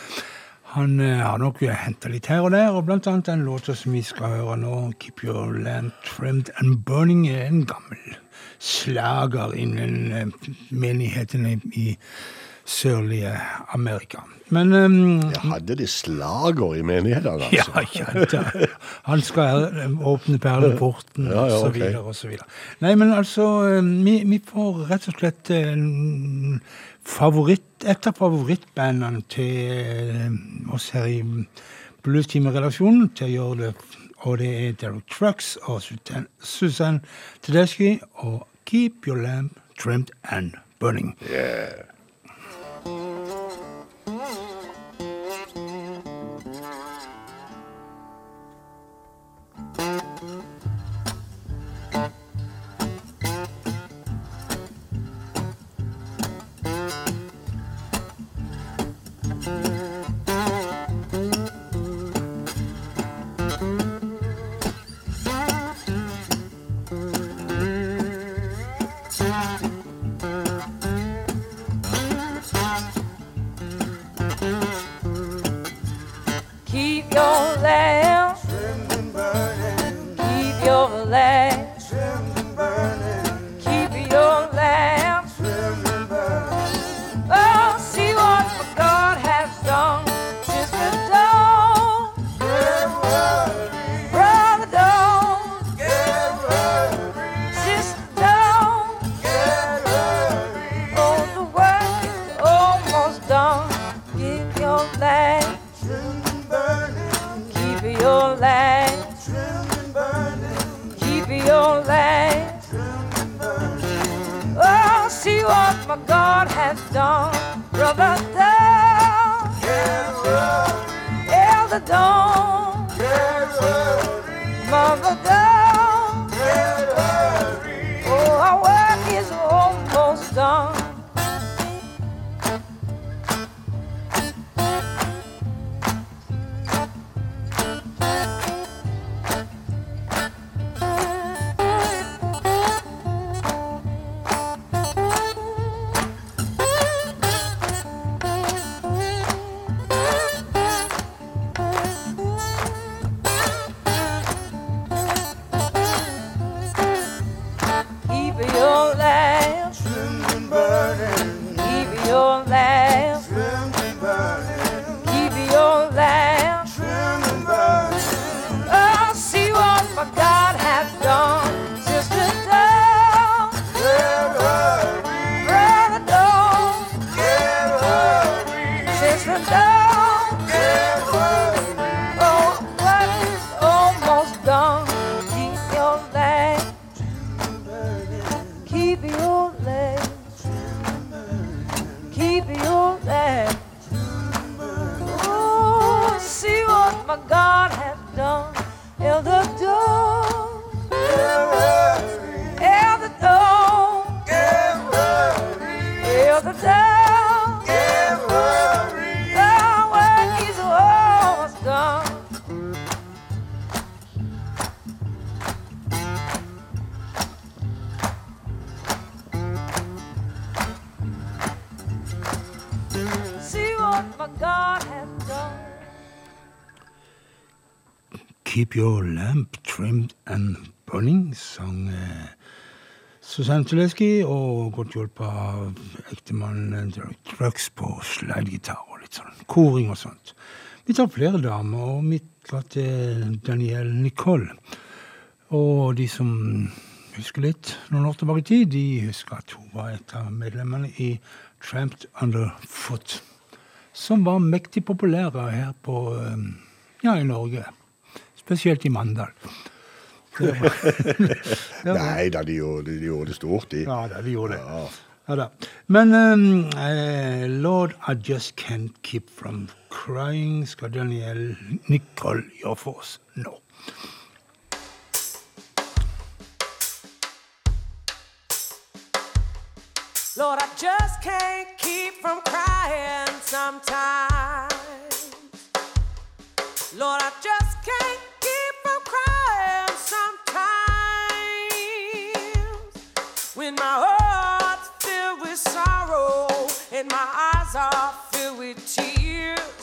[SPEAKER 3] Han eh, har nok henta litt her og der, og blant annet den låta som vi skal høre nå, 'Keep Your Land Trimmed and Burning', er en gammel slager innen eh, menighetene i sørlige Amerika. Men um,
[SPEAKER 4] Ja, hadde de slager i menighetene,
[SPEAKER 3] ja,
[SPEAKER 4] altså?
[SPEAKER 3] ja, da, han skal eh, åpne perleporten
[SPEAKER 4] Ja, ja,
[SPEAKER 3] og så
[SPEAKER 4] ok.
[SPEAKER 3] videre og så videre. Nei, men altså, vi, vi får rett og slett favoritt, et av favorittbandene til oss her i Bluestimer-redaksjonen til å gjøre det, og det er Derek Trucks og Susan- Tedeschi og Keep Your Lamp Trimmed and Burning.
[SPEAKER 6] Keep God has done. Brother
[SPEAKER 3] Susanne og godt hjulpet av ektemannen Derek Trucks på slidegitar og litt sånn koring og sånt. Vi tar flere damer, og mitt skal til Danielle Nicole. Og de som husker litt noen år tilbake i tid, de husker at hun var et av medlemmene i Tramped Underfoot, som var mektig populære her på, eh, ja, i Norge. Spesielt i Mandal.
[SPEAKER 4] Nei da, de gjorde, de gjorde det stort, de.
[SPEAKER 3] Ja da, de gjorde det.
[SPEAKER 4] Ja.
[SPEAKER 3] Ja da. Men um, eh, Lord, I just can't keep from crying skal Daniel Nicole gjøre for oss nå.
[SPEAKER 14] Lord, I just can't keep from crying sometimes. Lord, I just can't When my heart's filled with sorrow and my eyes are filled with tears.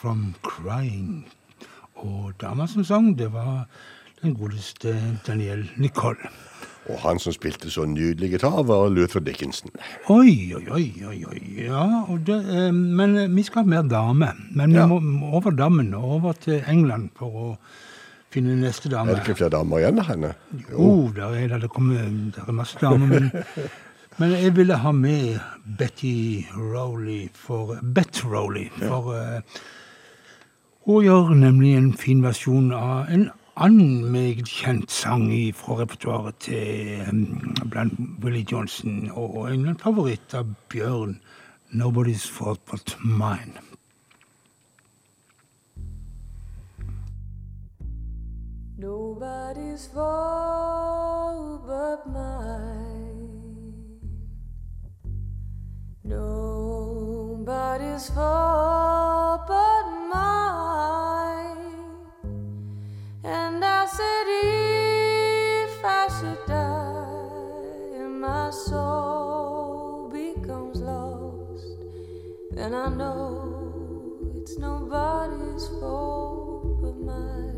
[SPEAKER 14] From crying.
[SPEAKER 3] Og dama som sang, det var den godeste Daniel Nicole.
[SPEAKER 4] Og han som spilte så nydelig gitar, var Luther Dickinson.
[SPEAKER 3] Oi, oi, oi, oi, oi. Ja, det, eh, men eh, vi skal ha mer dame. Men vi
[SPEAKER 4] Ja.
[SPEAKER 3] må over dammen og over til England for å finne neste dame.
[SPEAKER 4] Er det ikke flere damer igjen av henne?
[SPEAKER 3] Jo, der er det. Det, kommer, der er masse damer. Men, men jeg ville ha med Betty Rowley for Bett Rowley. For eh, hun gjør nemlig en fin versjon av en annen meget kjent sang fra repertoaret til um, blant Willie Johnson, og en favoritt av Bjørn, 'Nobody's Fault But Mine'.
[SPEAKER 6] Nobody's fault but mine. Nobody's fault but mine. And I said, if I should die and my soul becomes lost, then I know it's nobody's fault but mine.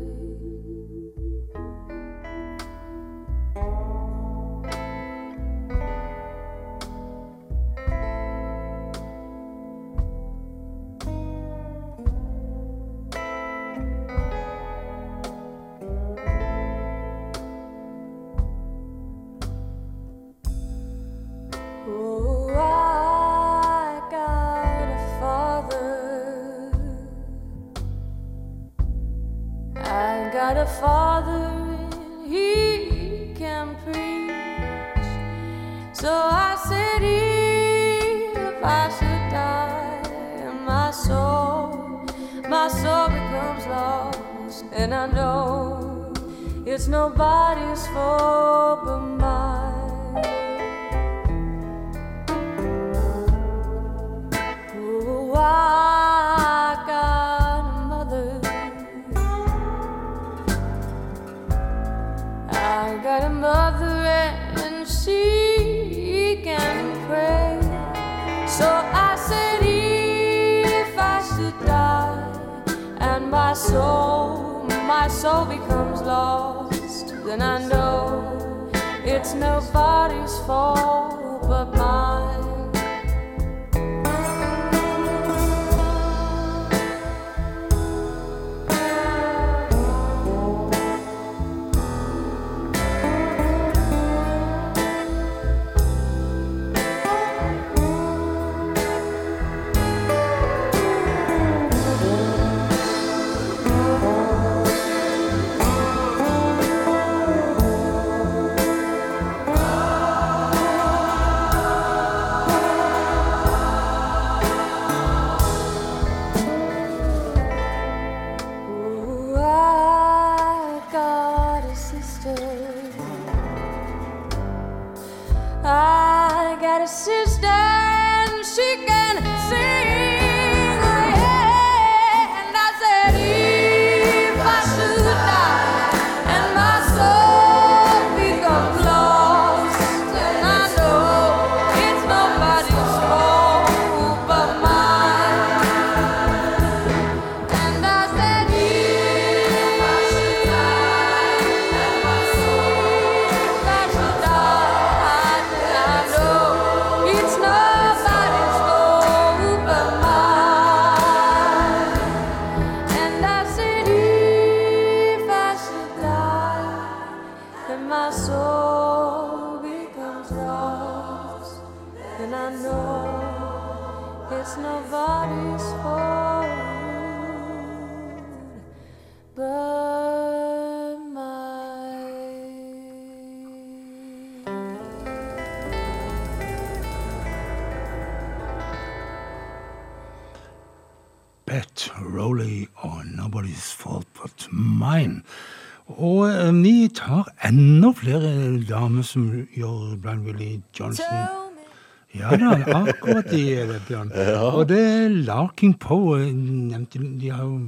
[SPEAKER 3] Da, akkurat det er det, Bjørn. Og det er Larking Poe. nevnte, De har jo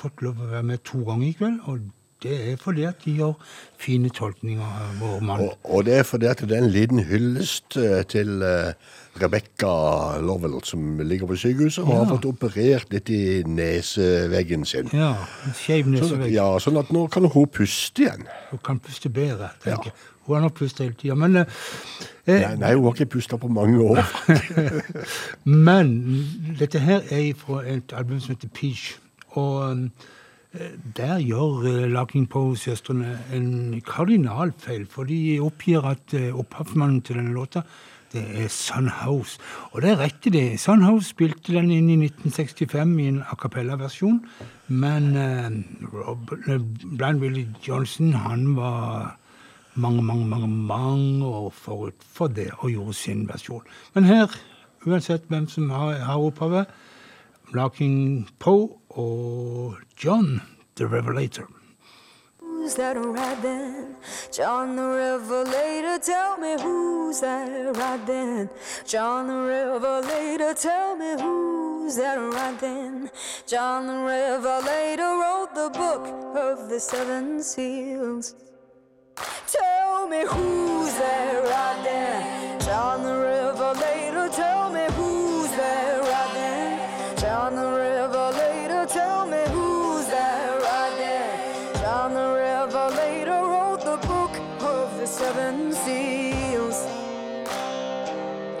[SPEAKER 3] fått lov å være med to ganger i kveld. Og det er fordi at de gjør fine tolkninger av vår mann.
[SPEAKER 4] Og, og det er fordi at det er en liten hyllest eh, til Rebekka Rebecca Lovell, som ligger på sykehuset og har fått operert litt i neseveggen sin.
[SPEAKER 3] Ja, en nesevegg.
[SPEAKER 4] Sånn, ja, sånn at nå kan hun puste igjen.
[SPEAKER 3] Hun kan puste bedre, tenker jeg. Hun har nok pustet hele tida. Men, eh, eh,
[SPEAKER 4] Nei, nei, hun har ikke pusta på mange år.
[SPEAKER 3] men dette her er fra et album som heter Peach. Og eh, der gjør eh, Larking Poe-søstrene en kardinalfeil. For de oppgir at eh, opphavsmannen til denne låta det er Sun House. Og det er rett i det. Sun House spilte den inn i 1965 i en a cappella-versjon. Men uh, Rob, eh, Blind Willie Johnson, han var mange, mange, mange, mange år forut for det og gjorde sin versjon. Men her, uansett hvem som har, har opphavet, Larking Poe og John the Revelator.
[SPEAKER 12] Who's that riding? John the Revelator, tell me who's that riding? John the Revelator, tell me who's that riding? John the Revelator wrote the book of the seven seals. Tell me who's that riding? John the Revelator, tell me who's that riding? John the Revelator, tell me who's that riding? John the Revelator wrote the book of the seven seals.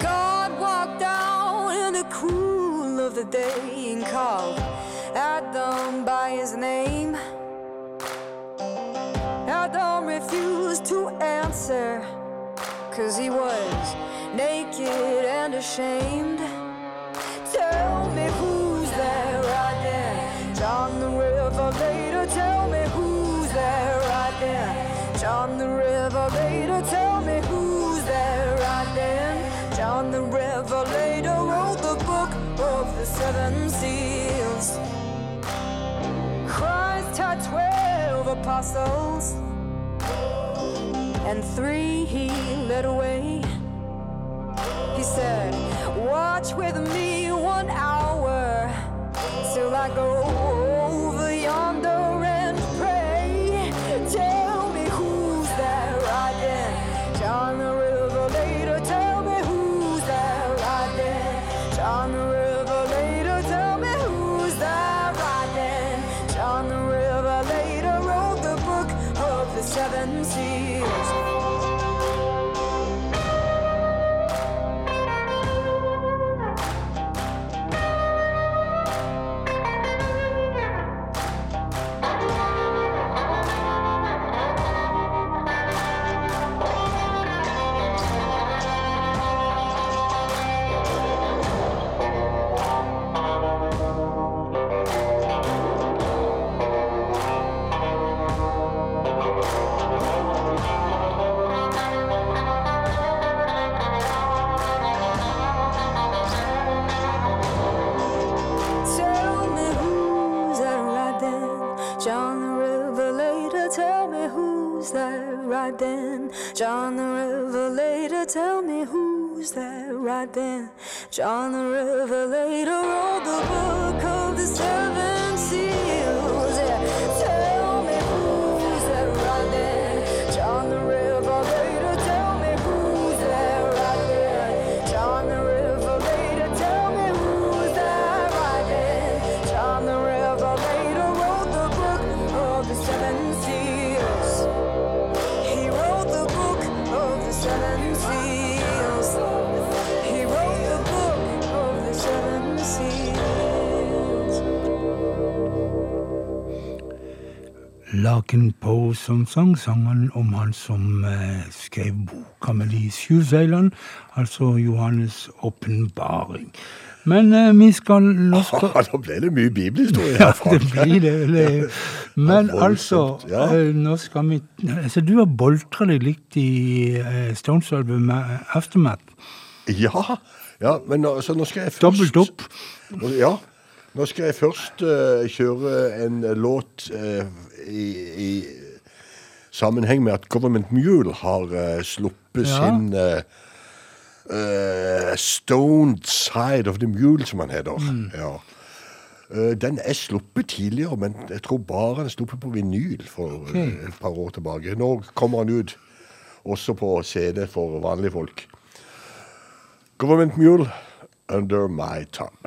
[SPEAKER 12] God walked down in the cool of the day and called Adam by his name. Adam refused to answer, cause he was naked and ashamed. Tell me who's there right there? John the Revelator, tell me who's there right there? John the Revelator, tell me who's there right there? John the Revelator wrote the book of the seven seals. Christ had twelve apostles, and three he led away. He said, Watch with me one hour till I go over riding? John the Revelator wrote the
[SPEAKER 3] Larkin Poe som sang sangen om han som eh, skrev boka med de sju seilene, altså Johannes' åpenbaring. Men eh, vi skal nå skal,
[SPEAKER 4] Da ble det mye bibelhistorie
[SPEAKER 3] Ja, det blir det. Men
[SPEAKER 4] Ja,
[SPEAKER 3] altså,
[SPEAKER 4] ja.
[SPEAKER 3] eh, nå skal vi altså, Du har boltra deg litt i uh, Stones-albumet Aftermath.
[SPEAKER 4] Ja, ja, men nå, nå skal jeg først
[SPEAKER 3] Dobbelt opp.
[SPEAKER 4] Ja. Nå skal jeg først uh, kjøre en eh, låt uh, i, i sammenheng med at Government Mule har uh, sluppet
[SPEAKER 3] Ja.
[SPEAKER 4] sin Stoned Side of the Mule, som han heter.
[SPEAKER 3] Mm.
[SPEAKER 4] Ja. Den er sluppet tidligere, men jeg tror bare den er sluppet på vinyl for
[SPEAKER 3] Ok.
[SPEAKER 4] eh, et par år tilbake. Nå kommer han ut også på CD for vanlige folk. Government Mule,
[SPEAKER 8] Under My Thumb.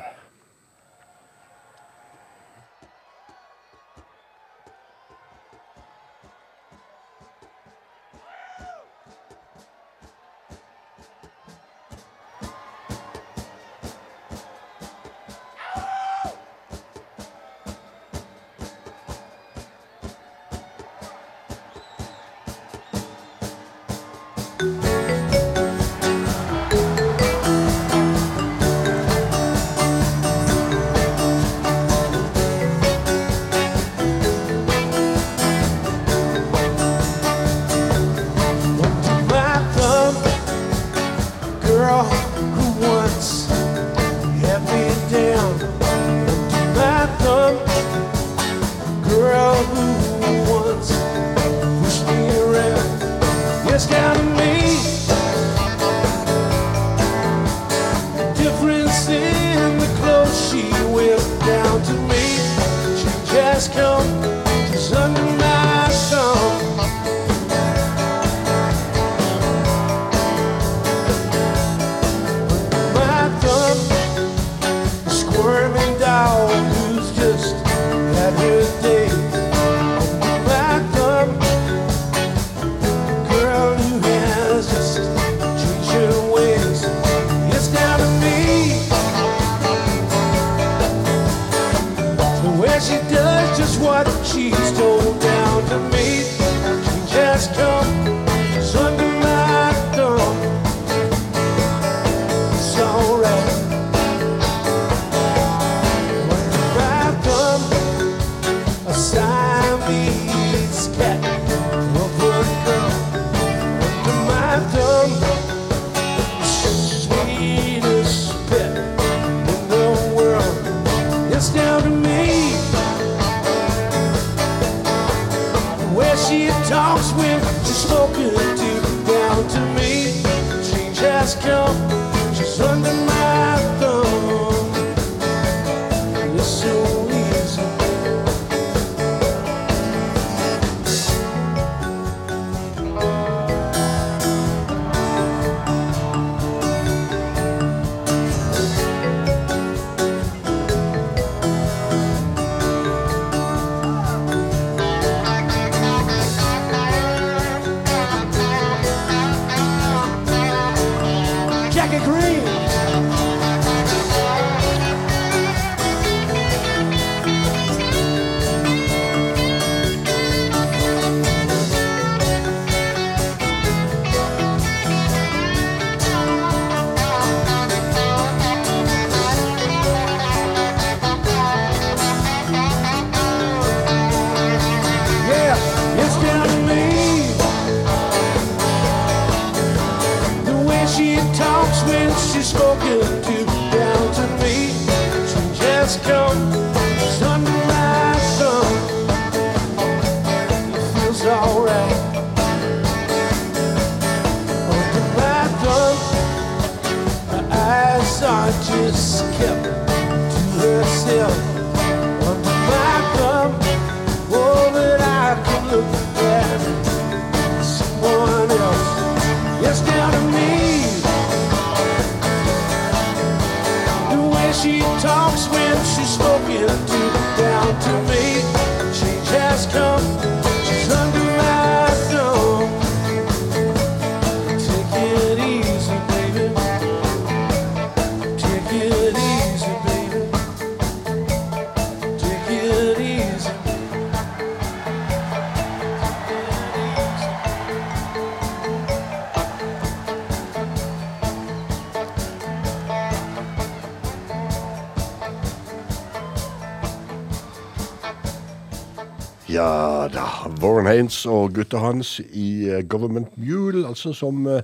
[SPEAKER 15] Warren og gutta hans i eh, Government Mule, altså som eh,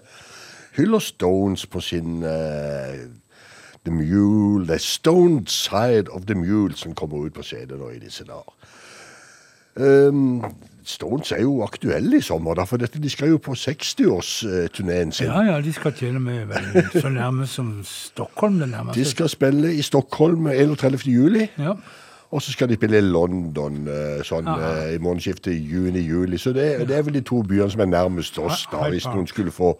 [SPEAKER 15] hyller Stones på sin eh, The Mule, The Stone Side of the Mule, som kommer ut på CD nå i disse dager. Um, Stones er jo aktuelle i sommer, for de skal jo på 60-årsturneen sin.
[SPEAKER 3] Ja, ja, de skal til og med så nærme som Stockholm det nærmeste.
[SPEAKER 15] De skal spille i Stockholm 31. juli.
[SPEAKER 3] Ja.
[SPEAKER 15] Og så skal de spille i London eh, sånn eh, i månedsskiftet juni-juli. Så det, det er vel de to byene som er nærmest oss, da, hvis noen skulle få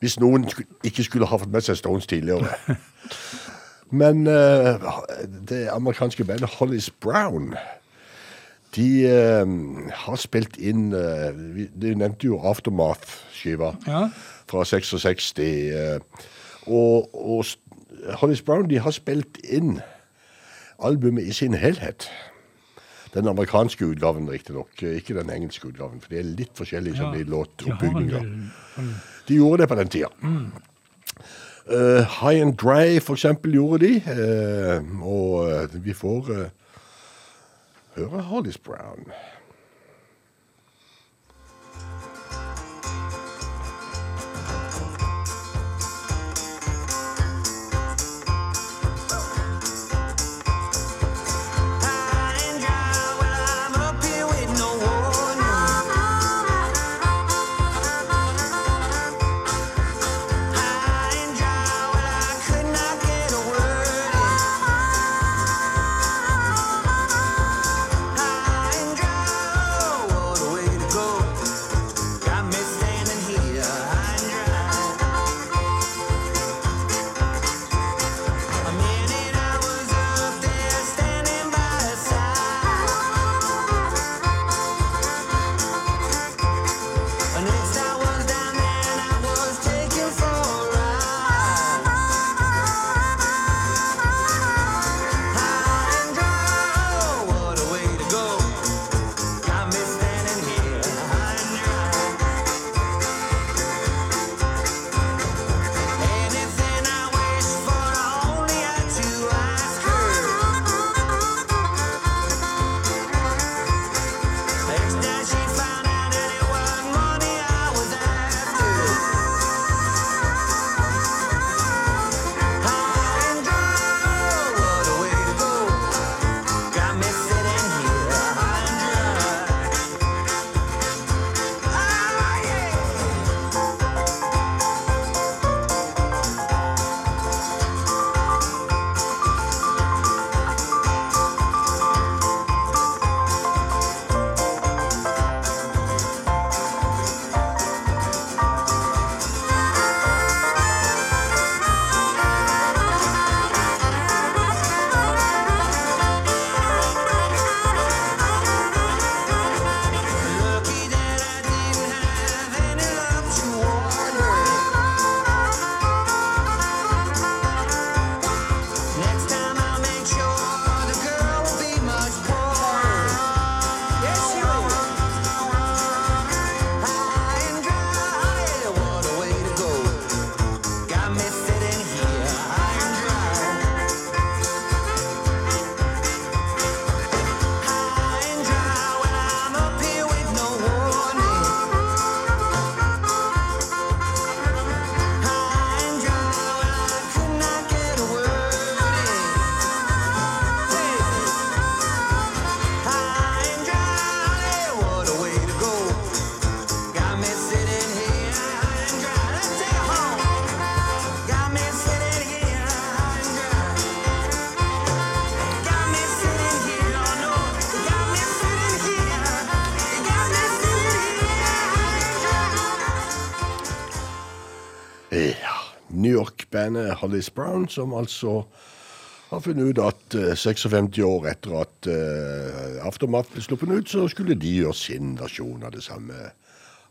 [SPEAKER 15] Hvis noen ikke skulle ha fått med seg Stones tidligere. Men eh, det amerikanske bandet Hollis Brown de eh, har spilt inn eh, Du nevnte jo Aftermath-skiva
[SPEAKER 3] Ja.
[SPEAKER 15] fra 66. eh, og og Hollis Brown de har spilt inn albumet i sin helhet. Den amerikanske utgaven, riktignok. Ikke den engelske utgaven, for de er litt forskjellige som i
[SPEAKER 3] de sånn
[SPEAKER 15] De gjorde det på den tida. Eh, High and Dry, for eksempel, gjorde de. Uh, og uh, vi får høre Hollis Brown. York-bandet Hollis Brown, som altså har funnet ut at eh, 56 år etter at uh, Aftermath ble sluppet ut, så skulle de gjøre sin versjon av det samme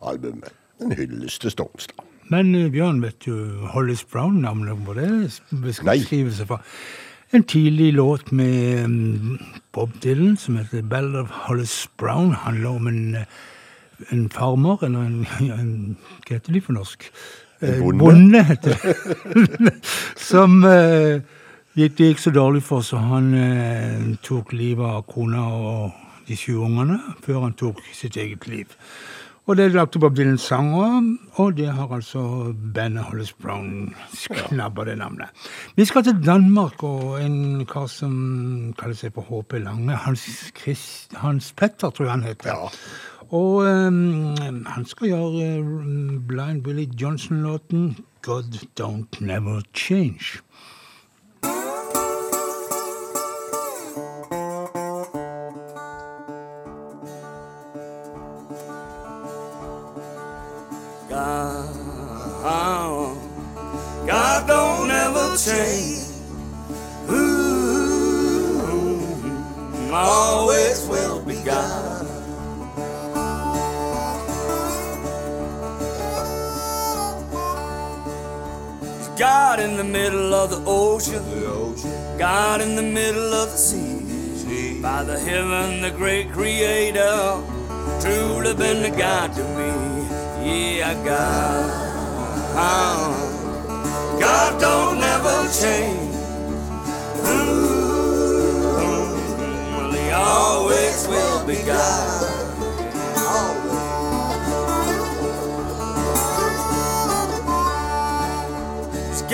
[SPEAKER 15] albumet. En hyllest til Stones, da.
[SPEAKER 3] Men eh, Bjørn, vet du Hollis Brown-navnet hvor det beskrivelse fra? En tidlig låt med mm, Bob Dylan som heter 'Bell of Hollis Brown. handler om en, eh, en farmer, eller en, en Hva heter de for norsk? Eh,
[SPEAKER 15] bonde.
[SPEAKER 3] bonde som eh, gikk, det gikk så dårlig for, så han eh, tok livet av kona og de sju ungene, før han tok sitt eget liv. Og det er lagt opp av Dylan sanger, og det har altså bandet Hollis Brown knabba det navnet. Vi skal til Danmark og en kar som kaller seg for HP Lange. Hans, Chris, Hans Petter, tror jeg han heter. Og ehm, han skal gjøre eh, Blind Willie Johnson-låten God Don't Never Change.
[SPEAKER 13] God, God don't ever change. Ooh, always will be God. God in the middle of the ocean. God in the middle of the sea. By the heaven, the great creator. Truly been the God to me. Yeah, God. Uh-huh. God don't never change. Ooh, well, he always will be God.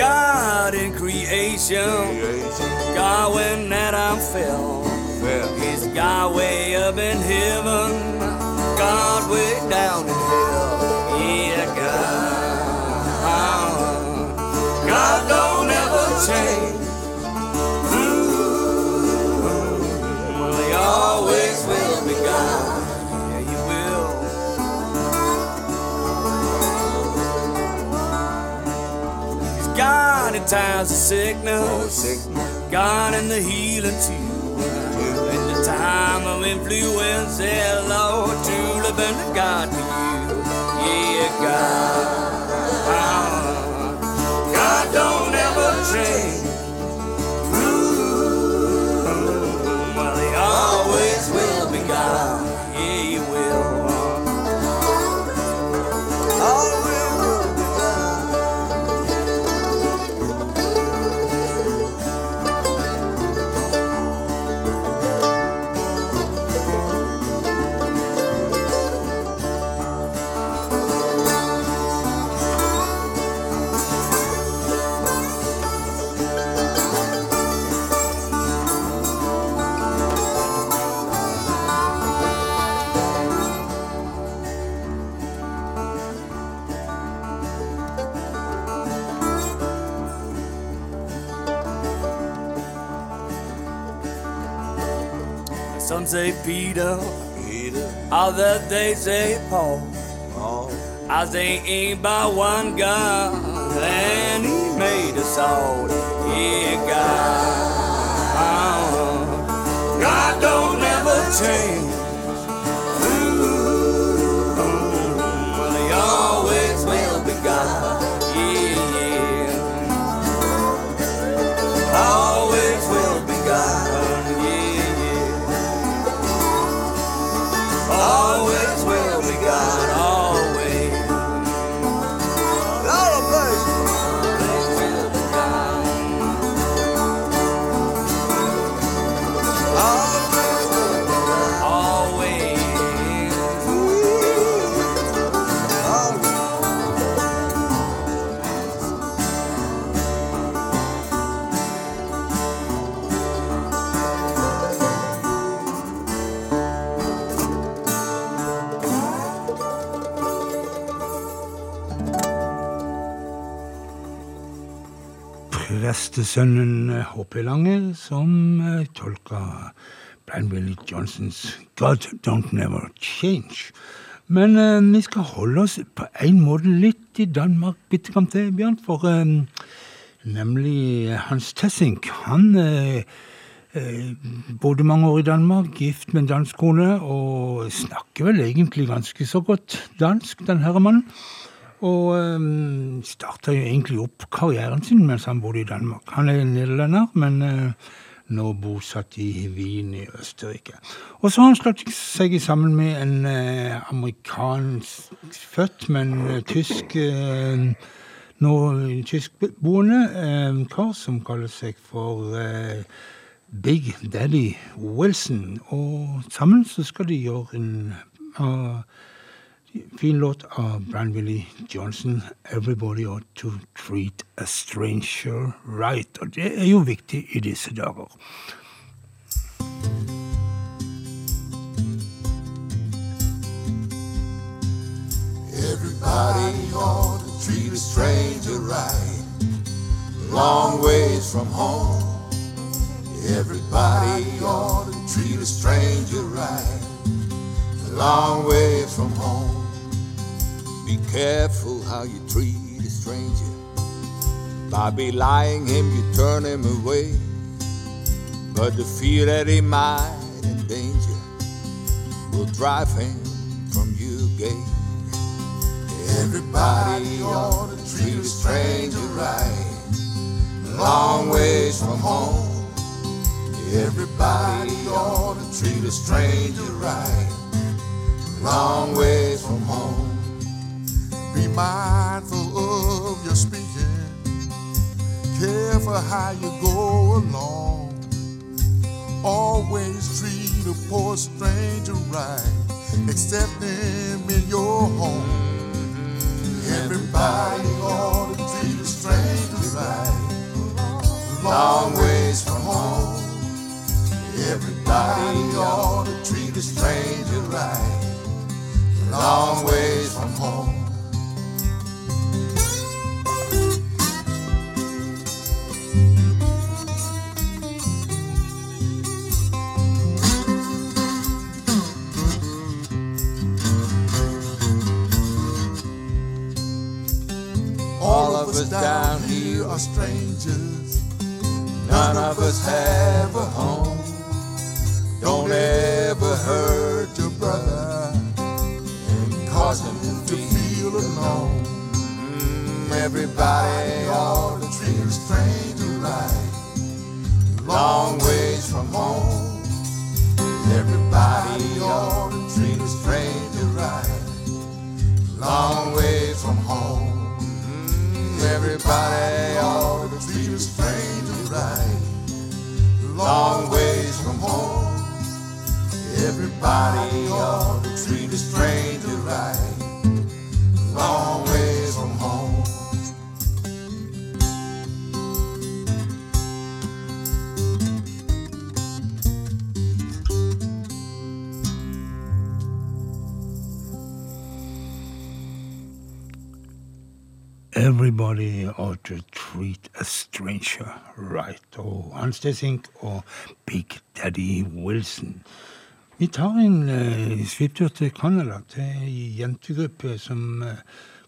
[SPEAKER 13] God in creation. God when Adam fell. He's God way up in heaven. God way down in hell. Yeah, God. Uh-huh. God don't ever change. In times of sickness. God in the healing too. In the time of influenza, Lord, truly been the God to you. Yeah, God. Uh-huh. God don't ever change. Say Peter, Peter. others they say Paul. Paul. I say ain't by one God, and He made us all. Yeah, God. Uh-huh. God don't ever change.
[SPEAKER 3] Prestesønnen H.P. Lange som eh, tolka Blind Willie Johnsons God Don't Never Change. Men eh, vi skal holde oss på en måte litt i Danmark bitte grann til, Bjørn. For eh, nemlig Hans Tessink, han eh, eh, bodde mange år i Danmark, gift med en dansk kone, og snakker vel egentlig ganske så godt dansk, den herre mannen. Og um, starta jo egentlig opp karrieren sin mens han bodde i Danmark. Han er nederlender, men uh, nå bosatt i Wien i Østerrike. Og så har han slått seg sammen med en uh, amerikansk født, men uh, tysk uh, nå tyskboende eh, kar som kaller seg for eh, Big Daddy Wilson. Og sammen så skal de gjøre en uh, fin låt av Brian Willie Johnson, 'Everybody Ought to Treat a Stranger Right'. Og det er jo viktig i disse dager.
[SPEAKER 16] Everybody ought to treat a stranger right. Long ways from home. Everybody ought to treat a stranger right. Long ways from home. Be careful how you treat a stranger. By belying him, you turn him away. But the fear that he might endanger will drive him from you gay. Everybody ought to treat a stranger right. Long ways from home. Everybody ought to treat a stranger right. Long ways from home.
[SPEAKER 10] Be mindful of your speaking. Careful how you go along. Always treat a poor stranger right. Accept them in your home. Everybody ought to treat a stranger right.
[SPEAKER 16] Long ways from home. Everybody ought to treat a stranger right. Long ways from home. All of us down here are strangers. None of us have a home. Don't ever hurt your brother and cause him to feel alone. Mm, everybody ought to treat a stranger right. Long ways from home. Everybody ought to treat a stranger right. Long ways from home. Mm, everybody ought to treat a stranger right. Long ways from home. Everybody ought to treat a stranger right. Long ways
[SPEAKER 3] Everybody ought to treat a stranger right. Og Hans Dessink og Big Daddy Wilson. Vi tar en uh, svipptur til Canada, til en jentegruppe som eh,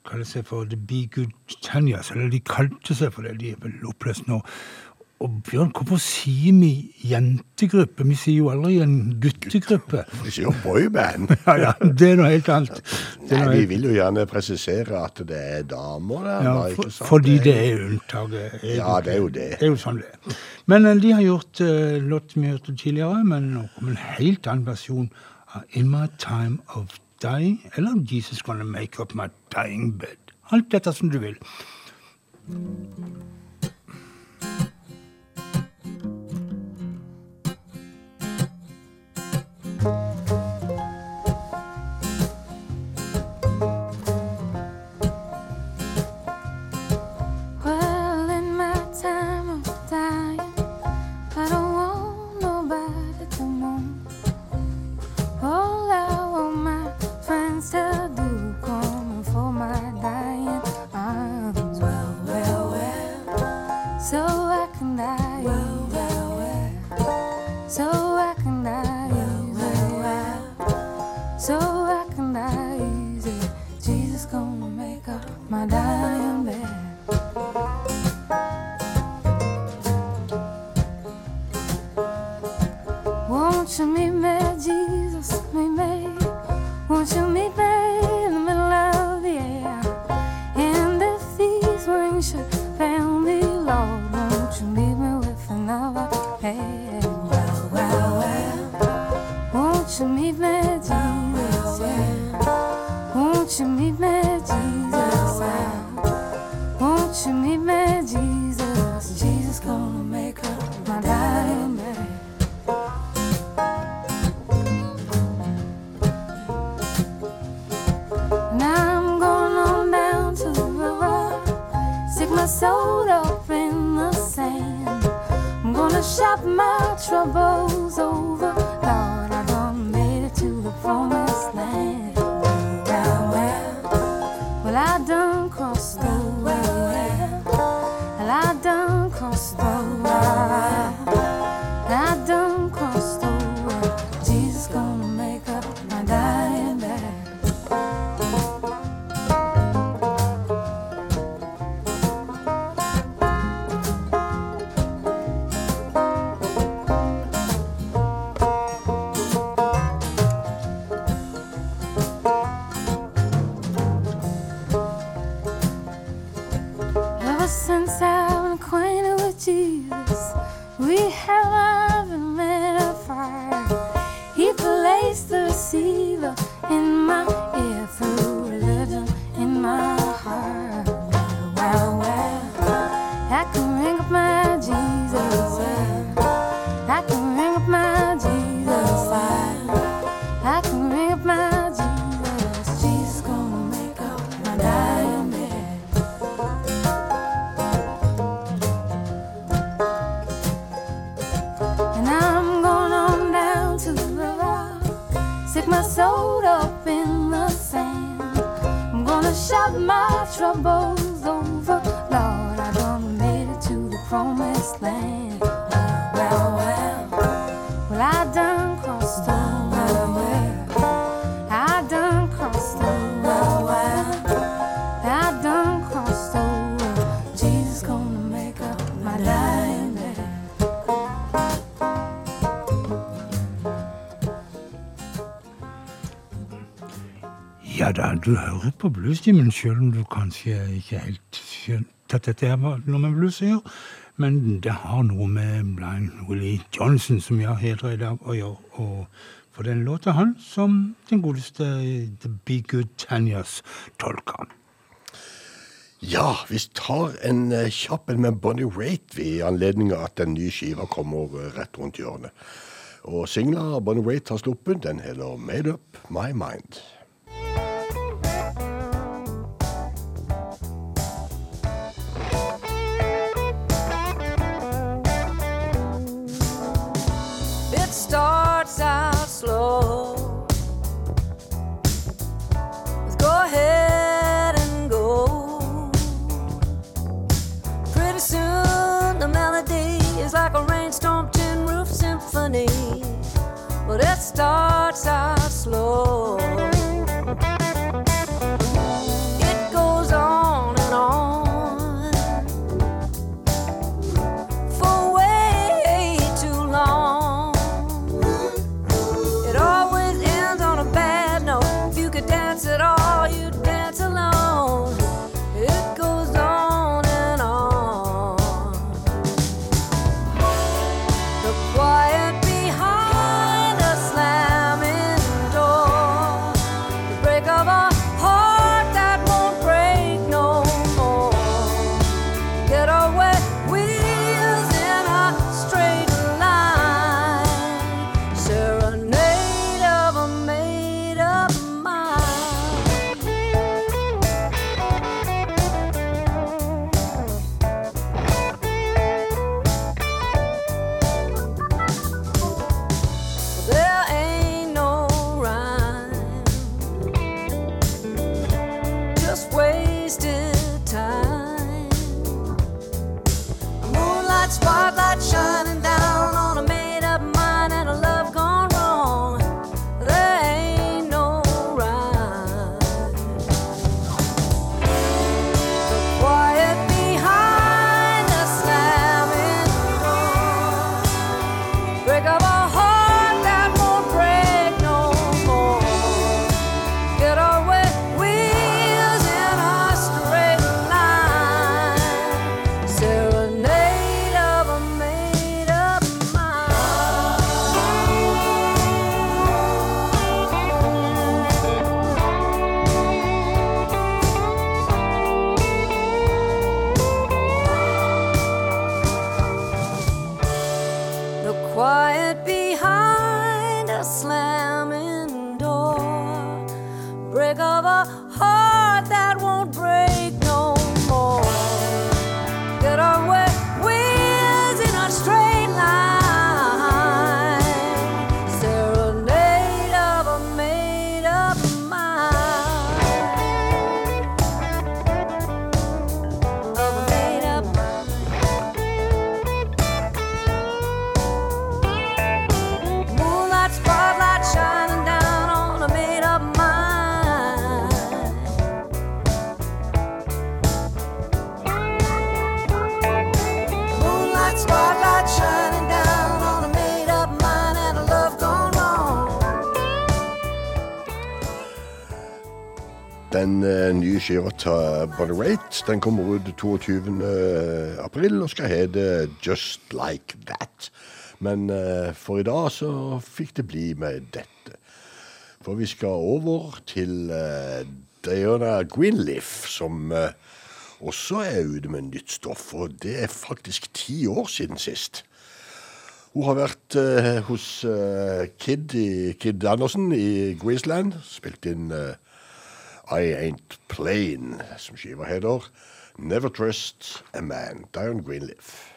[SPEAKER 3] kaller seg for The Be Good Tanyas. Eller de kalte seg for det, de er vel oppløst nå. Og Bjørn, hvorfor sier vi jentegruppe? Vi sier jo aldri en guttegruppe.
[SPEAKER 4] Vi sier jo boyband.
[SPEAKER 3] ja, ja, det er noe helt annet. Det
[SPEAKER 4] Nei,
[SPEAKER 3] noe
[SPEAKER 4] vi vil jo gjerne presisere at det er damer der.
[SPEAKER 3] Ja, for,
[SPEAKER 4] sant?
[SPEAKER 3] fordi det er unntaket.
[SPEAKER 4] Ja, det er jo det.
[SPEAKER 3] Det er jo sånn det er. Men eh, de har gjort uh, låt vi hørte tidligere, men nå kommer en helt annen versjon av In My Time of Dying, eller Jesus Gonna Make Up My Dying Bed. Alt dette som du vil. du hører på bluestimen sjøl om du kanskje ikke helt skjønte at dette er noe med blues å gjøre. Men det har noe med Blind Willie Johnson, som jeg heter i dag, å gjøre. Og for den låta han som den godeste The Be Good Tanyas tolker.
[SPEAKER 4] Ja, vi tar en eh, kjapp en med Bonnie Raitt i anledning av at den nye skiva kommer eh, rett rundt hjørnet. Og singla Bonnie Raitt har sluppet, den heter Made Up My Mind.
[SPEAKER 12] starts out slow.
[SPEAKER 4] Eh, Bonnie Raitt. Den kommer ut 22. april og skal hete Just Like That. Men eh, for i dag så fikk det bli med dette. For vi skal over til eh, Diana Greenleaf, som eh, også er ute med nytt stoff. Og det er faktisk ti år siden sist. Hun har vært uh, hos uh, Kid, i, Kid Andersen i Greaseland. Spilt inn eh, I Ain't Plain, som skiva heter. Never Trust a Man. Dion Greenleaf.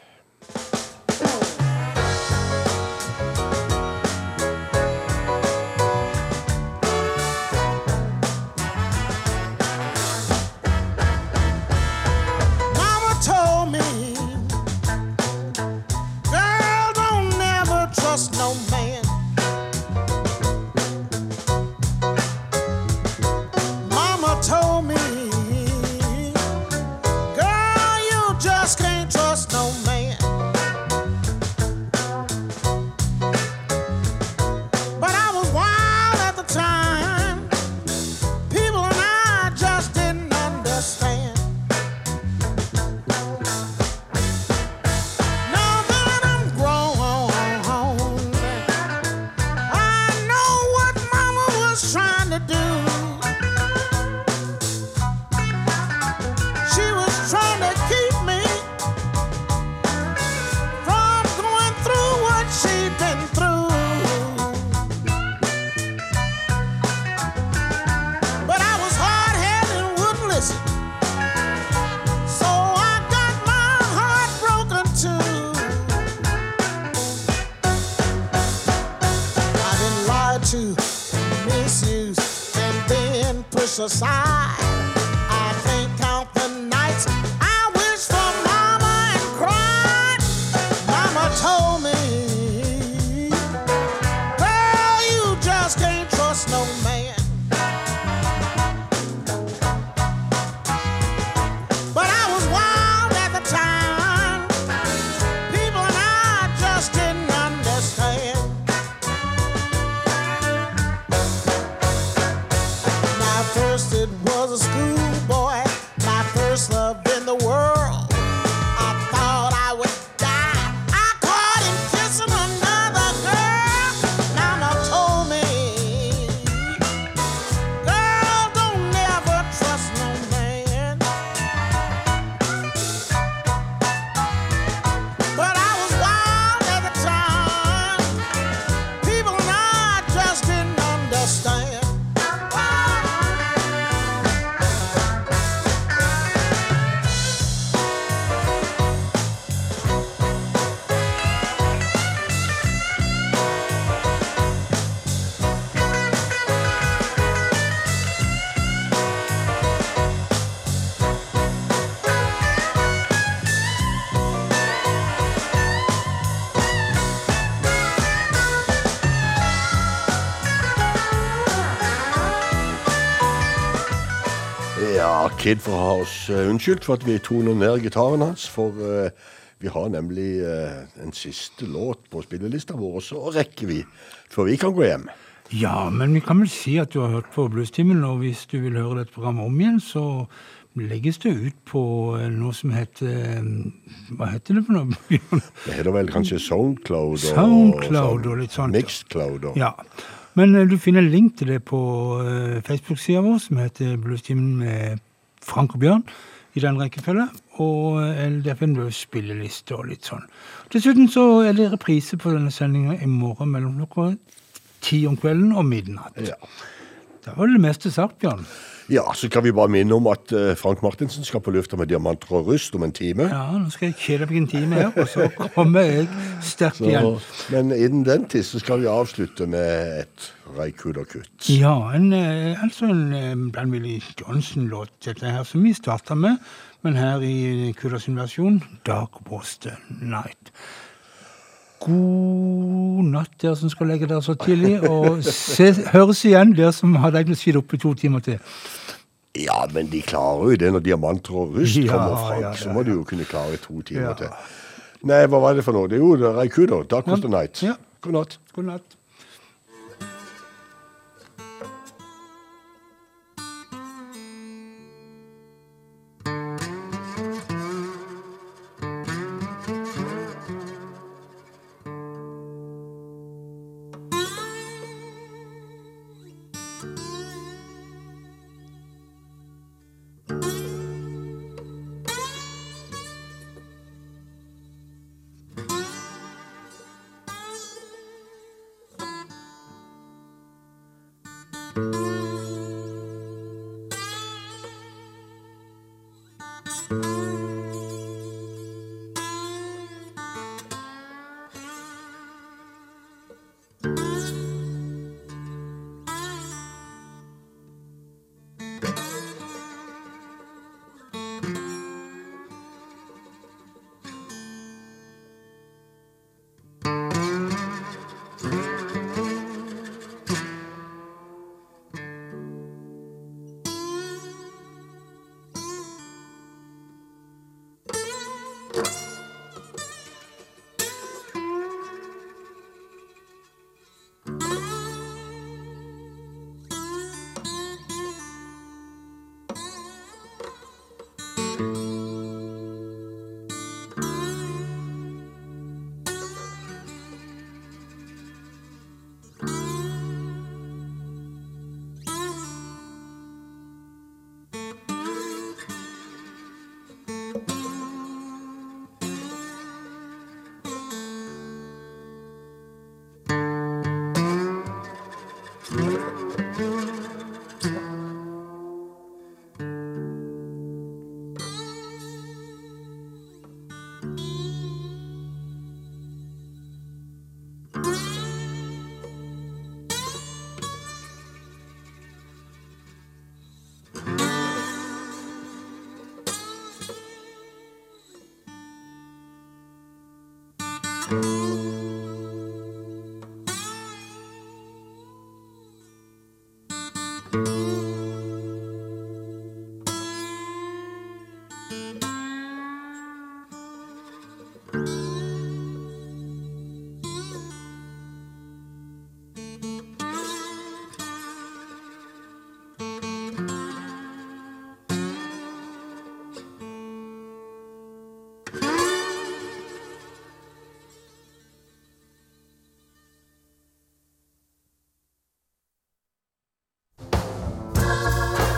[SPEAKER 4] Ja, for å ha oss eh, unnskyldt for at vi toner ned gitaren hans, for eh, vi har nemlig eh, en siste låt på spillelista vår, og så rekker vi før vi kan gå hjem.
[SPEAKER 3] Ja, men vi kan vel si at du har hørt på Bluestimen, og hvis du vil høre dette programmet om igjen, så legges det ut på noe som heter Hva heter det for noe?
[SPEAKER 4] Det heter vel kanskje Soundcloud og,
[SPEAKER 3] Soundcloud og litt sånt.
[SPEAKER 4] Mixcloud og
[SPEAKER 3] Ja. Men du finner en link til det på Facebook-sida vår, som heter Bluestimen med Frank og Bjørn, i den rekkefølge. Og uh, Blues spilleliste og litt sånn. Dessuten så er det reprise på denne sendinga i morgen mellom klokka ti om kvelden og midnatt.
[SPEAKER 4] Ja.
[SPEAKER 3] Da var det meste sagt, Bjørn.
[SPEAKER 4] Ja, så kan vi bare minne om at eh, Frank Martinsen skal på lufta med diamanter og rust om en time.
[SPEAKER 3] Ja, nå skal jeg kjede meg en time her, og så kommer jeg sterkt igjen.
[SPEAKER 4] men innen den tid så skal vi avslutte med et Reikuda-kutt.
[SPEAKER 3] Ja, en, eh, altså en Blandwilly Johnson-låt, dette her, som vi starta med. Men her i Kudas versjon, Dark Was the Night. God natt, dere som skal legge dere så tidlig. Og se, høres igjen, dere som har tenkt å sitte oppe to timer til.
[SPEAKER 4] Ja, men de klarer jo det når diamanter og rust
[SPEAKER 3] Ja,
[SPEAKER 4] kommer, Frank.
[SPEAKER 3] ja,
[SPEAKER 4] så må de jo kunne klare to timer
[SPEAKER 3] Ja.
[SPEAKER 4] til. Nei, hva var det for noe? Det jo det er Reikuda. Dark Was the Night.
[SPEAKER 3] Ja.
[SPEAKER 4] God natt.
[SPEAKER 3] God natt.